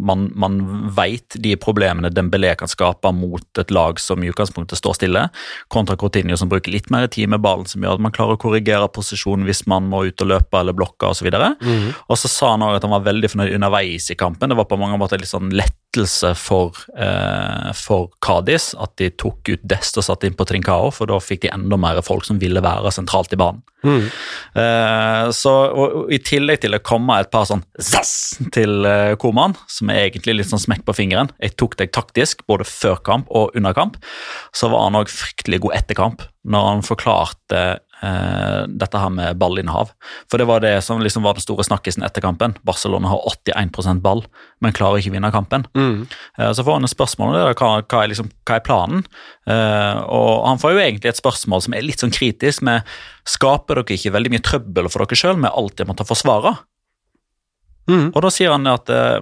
Speaker 3: man, man veit de problemene Dembélé kan skape mot et lag som i utgangspunktet står stille, kontra Coutinho som bruker litt mer tid med ballen, som gjør at man klarer å korrigere posisjonen hvis man må ut og løpe eller blokke osv.
Speaker 1: Mhm.
Speaker 3: Og så sa han også at han var veldig fornøyd underveis i kampen. Det var på mange måter litt sånn lettelse for, eh, for Kadis at de tok ut Dest og satte inn på Trincao, for da fikk de enda mer folk som ville være sentralt i banen.
Speaker 1: Mm.
Speaker 3: Eh, så, og, og I tillegg til å komme et par sånn zass til eh, Koman, som er egentlig litt sånn smekk på fingeren Jeg tok deg taktisk både før kamp og under kamp. Så var han òg fryktelig god etter kamp, når han forklarte dette her med ballinnehav. For det var det som liksom var den store snakkisen etter kampen. Barcelona har 81% ball, men klarer ikke å vinne kampen.
Speaker 1: Mm.
Speaker 3: Eh, Så får han et spørsmål om det, hva, hva, er liksom, hva er planen. Eh, og Han får jo egentlig et spørsmål som er litt sånn kritisk med Skaper dere ikke veldig mye trøbbel for dere sjøl med alt det måtte forsvare?
Speaker 1: Mm.
Speaker 3: Og da sier han at eh,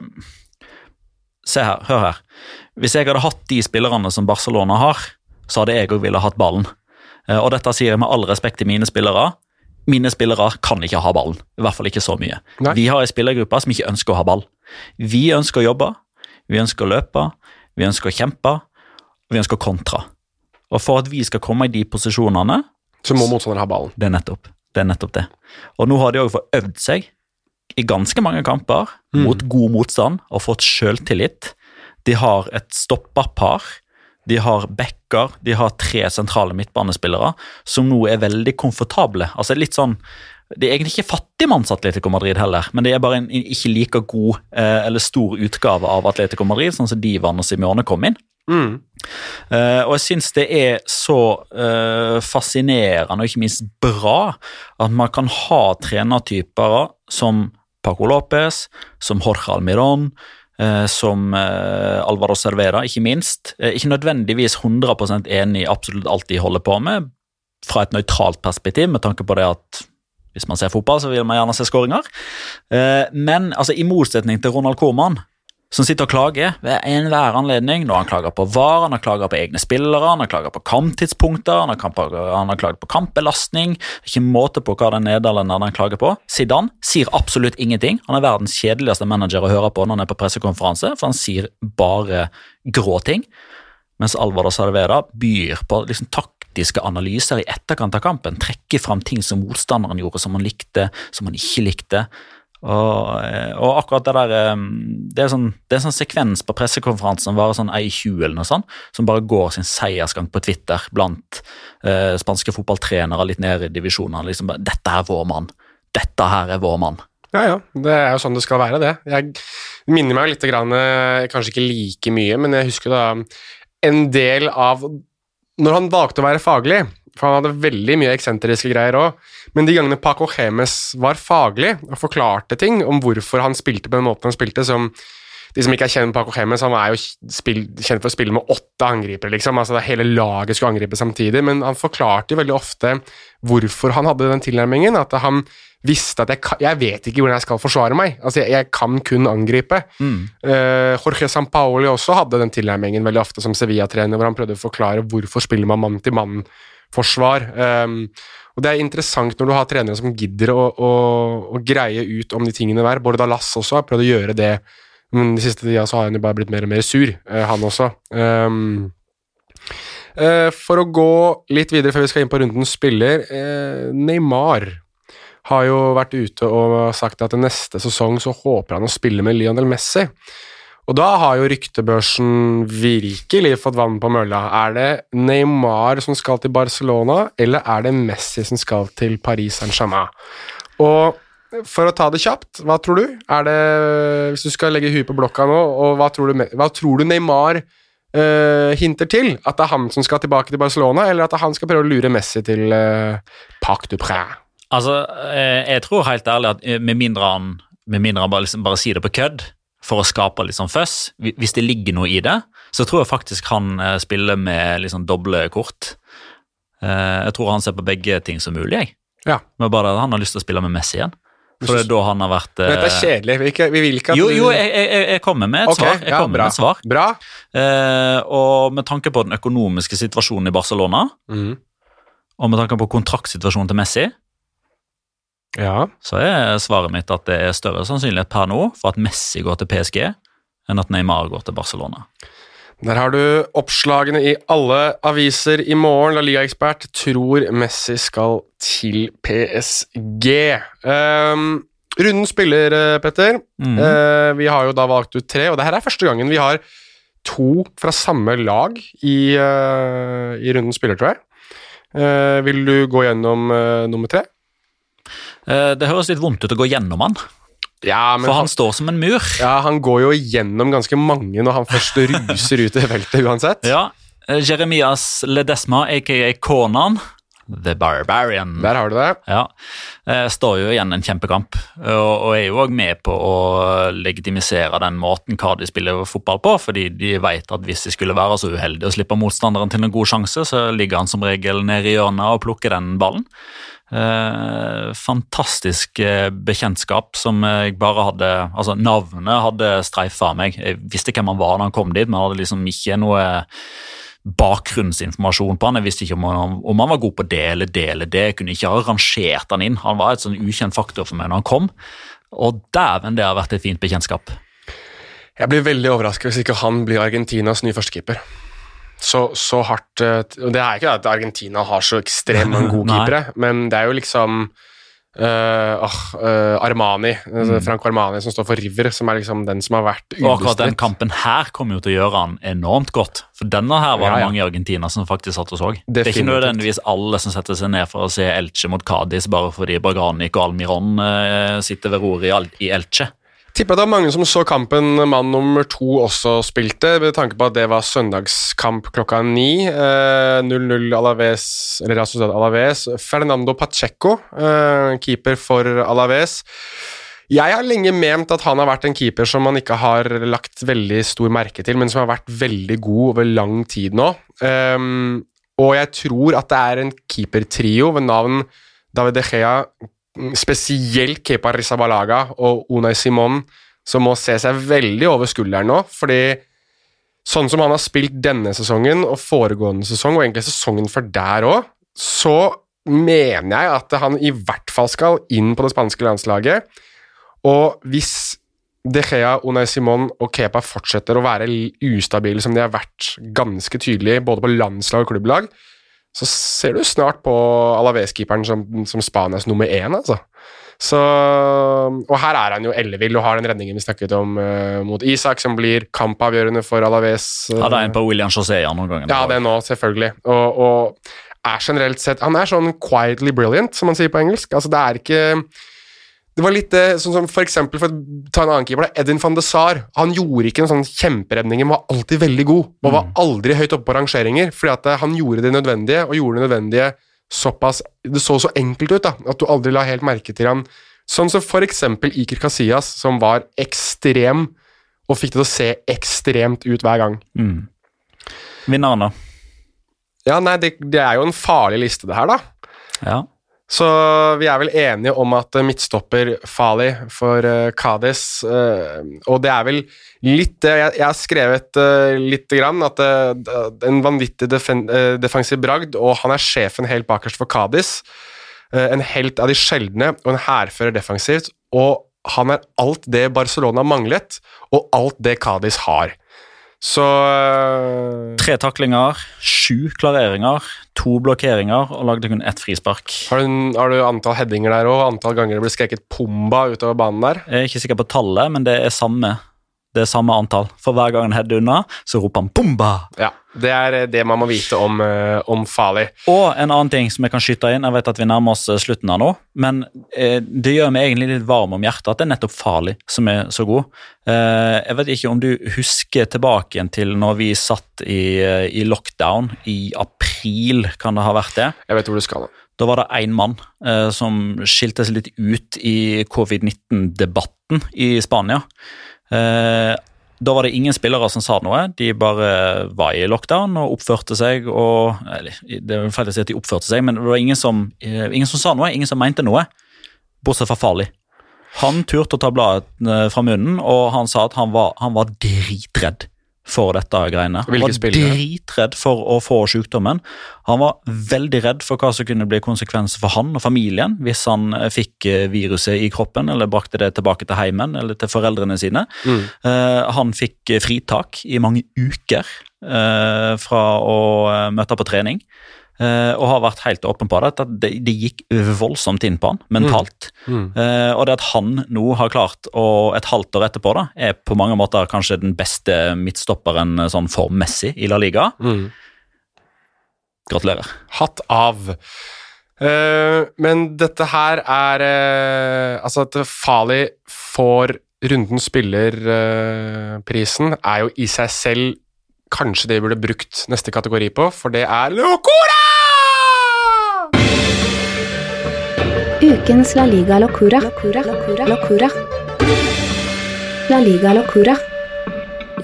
Speaker 3: Se her, hør her. Hvis jeg hadde hatt de spillerne som Barcelona har, så hadde jeg òg ville hatt ballen. Eh, og dette sier jeg med all respekt til mine spillere. Mine spillere kan ikke ha ballen. I hvert fall ikke så mye.
Speaker 1: Nei.
Speaker 3: Vi har ei spillergruppe som ikke ønsker å ha ball. Vi ønsker å jobbe, vi ønsker å løpe, vi ønsker å kjempe, og vi ønsker å kontra. Og for at vi skal komme i de posisjonene,
Speaker 1: Så må motstanderen ha ballen.
Speaker 3: det er nettopp det. Er nettopp det. Og nå har de òg fått øvd seg i ganske mange kamper mot god motstand og fått sjøltillit. De har et stopperpar, de har backer, de har tre sentrale midtbanespillere som nå er veldig komfortable. Altså litt sånn Det er egentlig ikke fattigmanns Atletico Madrid heller, men det er bare en ikke like god eh, eller stor utgave av Atletico Madrid, sånn som Divan og Simione kom inn.
Speaker 1: Mm.
Speaker 3: Uh, og jeg syns det er så uh, fascinerende og ikke minst bra at man kan ha trenertyper som Paco Lopez, som Jorge Almiron, som eh, Alvaro Cervera, ikke minst. Eh, ikke nødvendigvis 100 enig i absolutt alt de holder på med, fra et nøytralt perspektiv, med tanke på det at hvis man ser fotball, så vil man gjerne se skåringer. Eh, men altså, i motsetning til Ronald Koeman, som sitter og klager ved enhver anledning. Når han klager på VAR, han har klaget på egne spillere, han har klaget på kamptidspunkter, han har, har klaget på kampbelastning. Ikke måte på hva den nederlenderen han klager på. Zidane sier absolutt ingenting. Han er verdens kjedeligste manager å høre på når han er på pressekonferanse, for han sier bare grå ting. Mens Alvaro Salveda byr på liksom taktiske analyser i etterkant av kampen. Trekker fram ting som motstanderen gjorde, som han likte, som han ikke likte. Og, eh, og, akkurat det der eh, Det er, sånn, sånn sekvens på pressekonferansen varer sånn ei 20 eller noe sånt, som bare går sin seiersgang på Twitter blant eh, spanske fotballtrenere litt ned i divisjonene. Liksom, 'Dette er vår mann. Dette her er vår mann'.
Speaker 1: Ja, ja. Det er jo sånn det skal være, det. Jeg minner meg litt, grann, eh, kanskje ikke like mye, men jeg husker da en del av Når han valgte å være faglig, for han hadde veldig mye eksentriske greier òg. Men de gangene Paco Chemes var faglig og forklarte ting om hvorfor han spilte på den måten han spilte, som de som ikke er kjent med Paco Chemes, han er jo spill, kjent for å spille med åtte angripere, liksom. Altså hele laget skulle angripe samtidig, men han forklarte jo veldig ofte hvorfor han hadde den tilnærmingen. At han visste at jeg, jeg vet ikke hvordan jeg skal forsvare meg. Altså, jeg, jeg kan kun angripe. Mm. Uh, Jorge Sampaoli også hadde den tilnærmingen veldig ofte som Sevilla-trener, hvor han prøvde å forklare hvorfor spiller man mann til mann forsvar. Um, og Det er interessant når du har trenere som gidder å, å, å greie ut om de tingene der. Både Dallas også har prøvd å gjøre det, men de siste tida så har han jo bare blitt mer og mer sur, uh, han også. Um, for å gå litt videre før vi skal inn på rundens spiller uh, Neymar har jo vært ute og sagt at neste sesong så håper han å spille med Lionel Messi. Og da har jo ryktebørsen virkelig fått vann på mølla. Er det Neymar som skal til Barcelona, eller er det Messi som skal til Paris Saint-Germain? Og for å ta det kjapt, hva tror du? Er det, Hvis du skal legge huet på blokka nå, og hva tror du, hva tror du Neymar uh, hinter til? At det er han som skal tilbake til Barcelona, eller at han skal prøve å lure Messi til uh, Parc du Pré?
Speaker 3: Altså, eh, jeg tror helt ærlig at med mindre han, med mindre han bare, liksom, bare sier det på kødd, for å skape litt sånn føss. Hvis det ligger noe i det, så tror jeg faktisk han eh, spiller med liksom doble kort. Eh, jeg tror han ser på begge ting som mulig, jeg.
Speaker 1: Ja.
Speaker 3: Men bare han har lyst til å spille med Messi igjen. For det er da han har vært
Speaker 1: Men Dette er eh, kjedelig. Vi, ikke, vi vil ikke at
Speaker 3: Jo, jo, jeg, jeg, jeg kommer med et okay, svar. Jeg ja, kommer med et svar.
Speaker 1: Bra.
Speaker 3: Eh, og med tanke på den økonomiske situasjonen i Barcelona, mm. og med tanke på kontraktsituasjonen til Messi,
Speaker 1: ja.
Speaker 3: så er svaret mitt at det er større sannsynlighet per nå for at Messi går til PSG, enn at Neymar går til Barcelona.
Speaker 1: Der har du oppslagene i alle aviser i morgen. La Liga-ekspert tror Messi skal til PSG. Um, ehm, runden spiller, eh, Petter. Mm. Uh, vi har jo da valgt ut tre, og det her er første gangen vi har to fra samme lag i, uh, i runden spiller, tror jeg. Uh, vil du gå gjennom nummer tre?
Speaker 3: Eh, det høres litt vondt ut å gå gjennom han.
Speaker 1: Ja,
Speaker 3: For han, han, står som en mur.
Speaker 1: Ja, Han går jo gjennom ganske mange når han først ruser ut i feltet uansett.
Speaker 3: Ja, eh, Jeremias Ledesma, aka Konan. The Barbarian.
Speaker 1: Der har du det.
Speaker 3: Ja, eh, Står jo igjen en kjempekamp, og, er jo òg med på å legitimisere den måten Cardi spiller fotball på, fordi de vet at hvis de skulle være så uheldige å slippe motstanderen til en god sjanse, så ligger han som regel nede i hjørnet og plukker den ballen. Eh, fantastisk eh, bekjentskap som jeg bare hadde Altså, navnet hadde streifa meg. Jeg visste hvem han var da han kom dit, men hadde liksom ikke noe bakgrunnsinformasjon på han. Jeg visste ikke om han, om han var god på det eller det eller det. Jeg kunne ikke ha rangert han inn. Han var et sånn ukjent faktor for meg når han kom. Og dæven, det har vært et fint bekjentskap.
Speaker 1: Jeg blir veldig overrasket hvis ikke han blir Argentinas nye førstekeeper så, så hardt eh, og Det er ikke at Argentina har så ekstremt mange gode keepere, men det er jo liksom uh, uh, Armani, altså mm. Franco Armani som står for River, som er liksom den som har vært ubestridt.
Speaker 3: Og akkurat den kampen her kommer jo til å gjøre han enormt godt. For denne her var det ja, ja. mange i Argentina som faktisk satt og så. Det er ikke nødvendigvis alle som setter seg ned for å se Elche mot Cádiz bare fordi Baganic og Almiron uh, sitter ved roret i Elche.
Speaker 1: Tipper det var mange som så kampen mann nummer to også spilte, med tanke på at det var søndagskamp klokka ni. 0-0 eh, Alaves, eller Sociedad Alaves. Fernando Pacheco, eh, keeper for Alaves. Jeg har lenge ment at han har vært en keeper som man ikke har lagt veldig stor merke til, men som har vært veldig god over lang tid nå. Um, og jeg tror at det er en keepertrio ved navn David De Gea, spesielt Kepa Rizabalaga og Unai Simon som må se seg veldig over skulderen nå, fordi sånn som han har spilt denne sesongen og foregående sesong, og egentlig sesongen før der òg, så mener jeg at han i hvert fall skal inn på det spanske landslaget. Og hvis De Gea, Unai Simon og Kepa fortsetter å være ustabile som de har vært ganske tydelig både på landslag og klubblag, så ser du snart på Alaves-keeperen som, som Spanias nummer én, altså. Så, og her er han jo ellevill og har den redningen vi snakket om uh, mot Isak, som blir kampavgjørende for Alaves.
Speaker 3: Uh, er en på William José noen ganger.
Speaker 1: Ja, det er nå, selvfølgelig. Og, og, er generelt sett Han er sånn quietly brilliant, som man sier på engelsk. Altså, det er ikke det var litt sånn som for eksempel, for å ta en annen keeper, da, Edin van de Saar. Han gjorde ikke noen sånn kjemperedninger, men var alltid veldig god. Og var mm. aldri høyt oppe på rangeringer, fordi at han gjorde det nødvendige, og gjorde det nødvendige såpass Det så så enkelt ut da, at du aldri la helt merke til han. Sånn som for eksempel Iker Casillas, som var ekstrem og fikk det til å se ekstremt ut hver gang.
Speaker 3: Mm. Vinneren, da?
Speaker 1: Ja, nei, det, det, er jo en farlig liste, det her, da.
Speaker 3: Ja.
Speaker 1: Så vi er vel enige om at midtstopper Fali for uh, Kadis uh, Og det er vel litt jeg, jeg har skrevet uh, litt grann at uh, en vanvittig defen, defensiv bragd, og han er sjefen helt bakerst for Kadis. en helt av de sjeldne og en hærfører defensivt. Og han er alt det Barcelona manglet, og alt det Kadis har. Så
Speaker 3: Tre taklinger, sju klareringer, to blokkeringer og lagde kun ett frispark.
Speaker 1: Har du, har du antall headinger der òg? Antall ganger det ble skreket 'Pumba' utover banen der?
Speaker 3: Jeg er ikke sikker på tallet, men det er samme det er samme antall. For hver gang han header unna, så roper han 'bomba'!
Speaker 1: Ja, Det er eh, det man må vite om, uh, om Fali.
Speaker 3: Og en annen ting som jeg kan skyte inn, jeg vet at vi nærmer oss eh, slutten her nå, men uh, det gjør meg egentlig litt varm om hjertet at det er nettopp Fali som er så god. Uh, jeg vet ikke om du husker tilbake igjen til når vi satt i, i lockdown i april, kan det ha vært det?
Speaker 1: Jeg vet hvor du skal.
Speaker 3: Da var det én mann eh, som skilte seg litt ut i covid-19-debatten i Spania. Eh, da var det ingen spillere som sa noe. De bare var i lockdown og oppførte seg. og, eller, Det er feil å si at de oppførte seg, men det var ingen som, eh, ingen som sa noe, ingen som mente noe. Bortsett fra Farlig. Han turte å ta bladet eh, fra munnen, og han sa at han var, han var dritredd for dette greiene.
Speaker 1: Han var
Speaker 3: dritredd for å få sykdommen. Han var veldig redd for hva som kunne bli konsekvenser for han og familien hvis han eh, fikk eh, viruset i kroppen eller brakte det tilbake til heimen eller til foreldrene sine.
Speaker 1: Mm.
Speaker 3: Uh, han fikk fritak i mange uker uh, fra å møte på trening. Uh, og har vært helt åpen på det, at det, det gikk voldsomt inn på han mentalt.
Speaker 1: Mm. Mm.
Speaker 3: Uh, og det at han nå har klart, og et halvt år etterpå, da, er på mange måter kanskje den beste midtstopperen eh, sånn formmessig i La Liga.
Speaker 1: Mm.
Speaker 3: Gratulerer.
Speaker 1: Hatt av. Uh, men dette her er Altså, at Fali får runden spiller-prisen, er jo i seg selv kanskje det vi burde brukt neste kategori på, for det er Locora!
Speaker 2: Ukens La Liga Locura. Locura. Locura. Locura. La Liga Locura.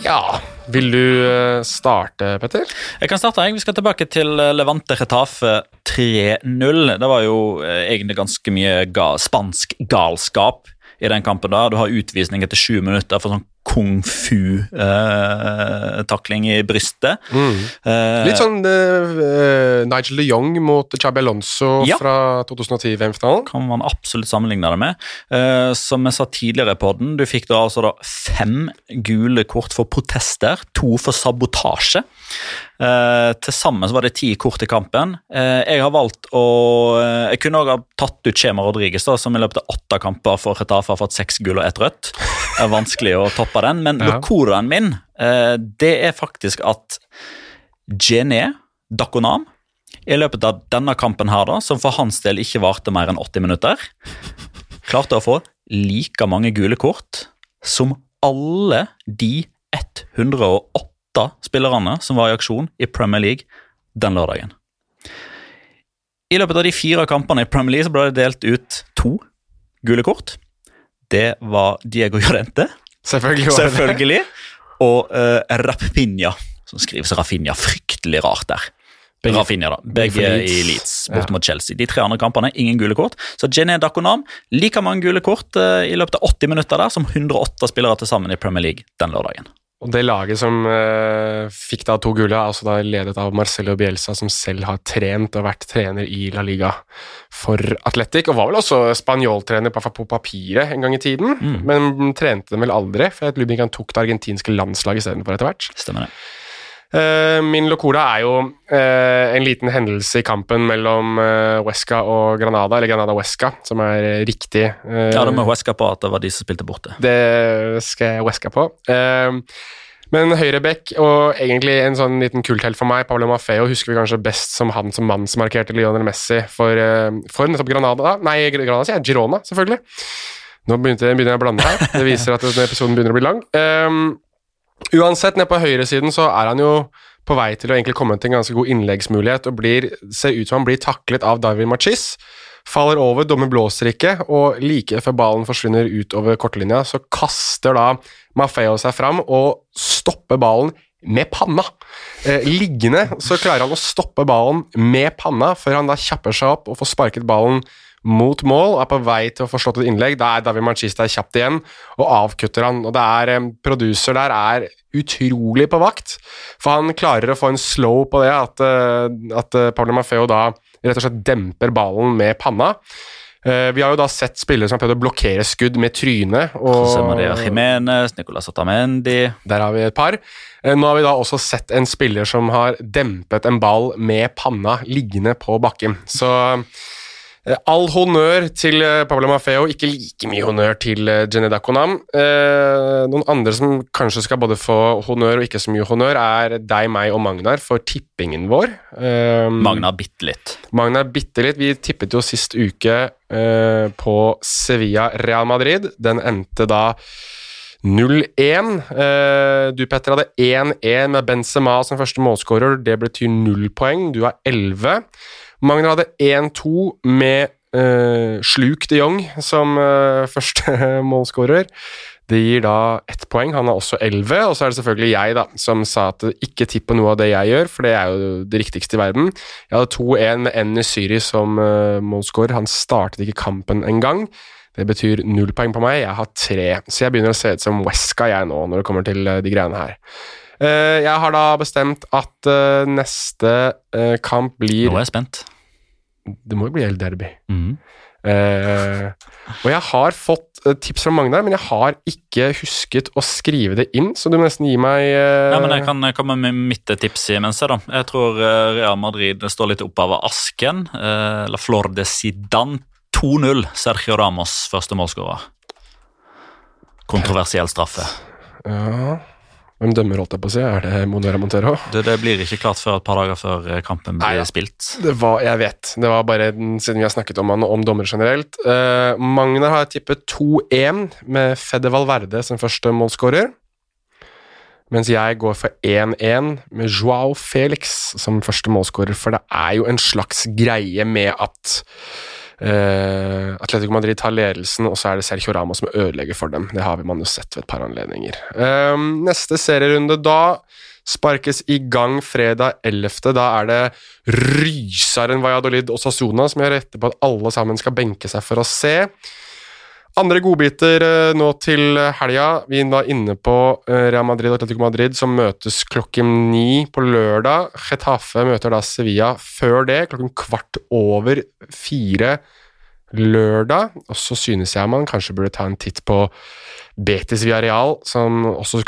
Speaker 1: Ja Vil du eh, starte, Petter?
Speaker 3: Jeg kan starte. jeg. Vi skal tilbake til eh, Levante Retafe 3-0. Det var jo eh, egentlig ganske mye ga spansk galskap i den kampen. da. Du har utvisning etter sju minutter for sånn kung fu-takling eh, i brystet.
Speaker 1: Mm.
Speaker 3: Eh,
Speaker 1: Litt sånn uh, Nigel de Jong mot Chabi Alonso
Speaker 3: Ja.
Speaker 1: fra 2010-VM-finalen.
Speaker 3: kan man absolutt sammenligne det med. Uh, som jeg sa tidligere på den, du fikk da altså da fem gule kort for protester, to for sabotasje. Uh, Til sammen så var det ti kort i kampen. Eh, jeg har valgt å eh, Jeg kunne også ha tatt ut Chema Rodriguez, da, som i løpet av åtte kamper for Retafe har fått seks gule og ett rødt. Det er vanskelig å toppe den, men
Speaker 1: Ja.
Speaker 3: locoraen min, eh, det er faktisk at Gene Dakonam i løpet av denne kampen her, da, som for hans del ikke varte mer enn 80 minutter, klarte å få like mange gule kort som alle de 108 spillerne som var i aksjon i Premier League den lørdagen. I løpet av de fire kampene i Premier League så ble det delt ut to gule kort. Det var Diego Llorente,
Speaker 1: Selvfølgelig. var det
Speaker 3: selvfølgelig, og uh, Rapinha, som skrives Rafinha. Fryktelig rart der.
Speaker 1: Begge-
Speaker 3: Rafinha, da. Begge
Speaker 1: Begge Leeds.
Speaker 3: i Leeds, bort
Speaker 1: Ja.
Speaker 3: mot Chelsea. De tre andre kampene, ingen gule kort. Så Jené Dakonam, like mange gule kort uh, i løpet av 80 minutter der som 108 spillere til sammen i Premier League den lørdagen.
Speaker 1: Og det laget som eh, fikk da to gull, er altså da ledet av Marcelo Bielsa, som selv har trent og vært trener i La Liga for Atletic, og var vel også spanjoltrener på, på papiret en gang i tiden,
Speaker 3: Mm.
Speaker 1: men trente dem vel aldri, for jeg lurer på om han tok det argentinske landslaget istedenfor etter hvert.
Speaker 3: Stemmer det.
Speaker 1: Eh, min locora er jo eh, en liten hendelse i kampen mellom uh, Huesca og Granada, eller Granada-Huesca, som er eh, riktig. eh,
Speaker 3: Ja, det må Huesca på at det var de som spilte borte.
Speaker 1: det skal jeg Huesca på. Eh, men høyrebekk og egentlig en sånn liten kulthelt for meg, Pablo Maffeo, husker vi kanskje best som han som mann som markerte Lionel Messi for, eh, for nettopp Granada. Nei, Granada sier jeg, Girona, selvfølgelig. Nå begynner jeg å blande her. Det viser at denne episoden begynner å bli lang. Um, uansett, nede på høyresiden så er han jo på vei til å egentlig komme til en ganske god innleggsmulighet og blir, ser ut som han blir taklet av Darwin Machis. Faller over, dommer blåser ikke, og like før ballen forsvinner utover kortlinja, så kaster da Maffeo seg fram og stopper ballen med panna. Eh, liggende så klarer han å stoppe ballen med panna, før han da kjapper seg opp og får sparket ballen mot mål og er på vei til å få slått et innlegg. Da er David Manchista kjapt igjen og avkutter han. Og det er eh, Producer der er utrolig på vakt, for han klarer å få en slow på det, at, eh, at eh, Pablo Mafeo da rett og slett demper ballen med panna. Vi har jo da sett spillere som har prøvd å blokkere skudd med trynet.
Speaker 3: José Maria
Speaker 1: Og
Speaker 3: Jiménez, Nicolas Otamendi
Speaker 1: der har vi et par. Nå har vi da også sett en spiller som har dempet en ball med panna liggende på bakken. Så all honnør til eh, Pablo Mafeo, ikke like mye honnør til eh, Jenny Dakonam. Eh, noen andre som kanskje skal både få honnør og ikke så mye honnør, er deg, meg og Magnar for tippingen vår. Magnar
Speaker 3: Magna bitte litt.
Speaker 1: Magnar bitte litt. Vi tippet jo sist uke eh, på Sevilla Real Madrid. Den endte da 0-1. Eh, du, Petter, hadde 1-1 med Benzema som første målskårer. Det betyr null poeng. Du har 11. Magnar hadde 1-2 med uh, Sluk de Jong som uh, første målskårer. Det gir da ett poeng. Han har også 11. Og så er det selvfølgelig jeg, da, som sa at ikke tipp på noe av det jeg gjør, for det er jo det riktigste i verden. Jeg hadde 2-1 med Enny Syri som uh, målskårer. Han startet ikke kampen engang. Det betyr null poeng på meg. Jeg har tre. Så jeg begynner å se ut som Wesca jeg nå, når det kommer til eh, de greiene her. Uh, jeg har da bestemt at uh, neste eh, kamp blir
Speaker 3: Nå er jeg spent.
Speaker 1: Det må jo bli El Derby.
Speaker 3: Mhm.
Speaker 1: Eh, og jeg har fått eh, tips fra mange der, men jeg har ikke husket å skrive det inn, så du må nesten gi meg eh,
Speaker 3: Ja, men Jeg kan komme med mitt tips imens. jeg, da. Jeg tror eh, Real Madrid står litt oppover asken. Eh, La Flor de Sidan 2-0. Sergio Ramos, første målskårer. Kontroversiell straffe.
Speaker 1: ja. Hvem dømmer, holdt jeg på å si? Er det Monera Montero?
Speaker 3: Det, det blir ikke klart før et par dager før eh, kampen blir
Speaker 1: Nei,
Speaker 3: spilt.
Speaker 1: Det var, jeg vet. Det var bare siden vi har snakket om han og om dommere generelt. Uh, Magnar har tippet 2-1 med Fede Valverde som første målskårer. Mens jeg går for 1-1 med Joao Felix som første målskårer, for det er jo en slags greie med at uh, Atletico Madrid tar ledelsen, og så er det Sergio Ramos som ødelegger for dem. Det har man jo sett ved et par anledninger. Uh, neste serierunde da sparkes i gang fredag 11. Da er det ryseren Valladolid og Sassona som gjør rette på at alle sammen skal benke seg for å se. Andre godbiter eh, nå til helga. Vi var inne på eh, Real Madrid og Atletico Madrid, som møtes klokken ni på lørdag. Getafe møter da Sevilla før det, klokken kvart over fire lørdag. Og så synes jeg man kanskje burde ta en titt på Betis Villarreal, som også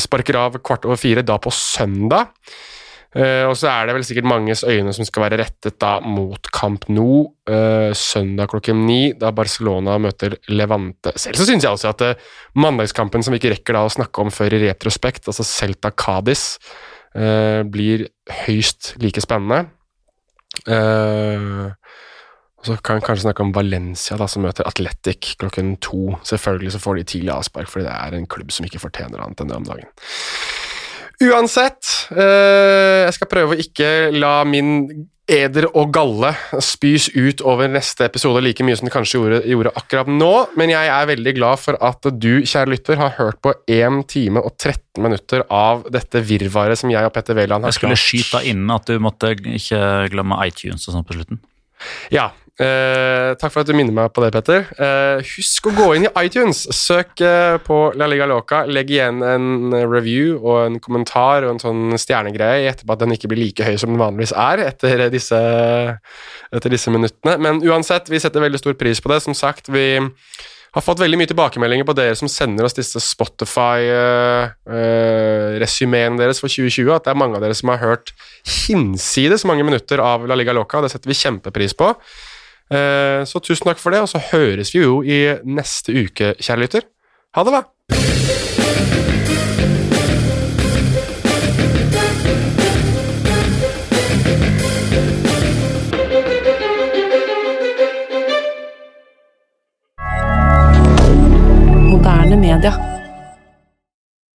Speaker 1: sparker av kvart over fire, da på søndag. Eh, og så er det vel sikkert manges øyne som skal være rettet da mot Camp Nou eh, søndag klokken ni, da Barcelona møter Levante. Selv så synes jeg også at eh, mandagskampen som vi ikke rekker da å snakke om før i retrospekt, altså Celta Cádiz, blir høyst like spennende. Og så kan vi kanskje snakke om Valencia, da, som møter Atletic klokken to. Selvfølgelig så får de tidlig avspark, fordi det er en klubb som ikke fortjener annet enn det om dagen. Uansett, eh, jeg skal prøve å ikke la min eder og galle spys ut over neste episode like mye som det kanskje gjorde, gjorde akkurat nå, men jeg er veldig glad for at du, kjære lytter, har hørt på 1 time og 13 minutter av dette virvaret som jeg og Petter Wæland har
Speaker 3: Jeg skulle
Speaker 1: klart.
Speaker 3: skyte inn at du måtte ikke glemme iTunes og sånn på slutten.
Speaker 1: Ja, eh, takk for at du minner meg på det, Petter. Eh, husk å gå inn i iTunes. Søk eh, på La Liga Loca. Legg igjen en review og en kommentar og en sånn stjernegreie etterpå at den ikke blir like høy som den vanligvis er etter disse, etter disse minuttene. Men uansett, vi setter veldig stor pris på det. Som sagt, vi har fått veldig mye tilbakemeldinger på dere som sender oss disse Spotify-resumeene deres for 2020. At det er mange av dere som har hørt hinsides mange minutter av La Liga Loca. Det setter vi kjempepris på. Eh, Så tusen takk for det, og så høres vi jo i neste uke, kjære lytter. Ha det, da!
Speaker 2: Moderne.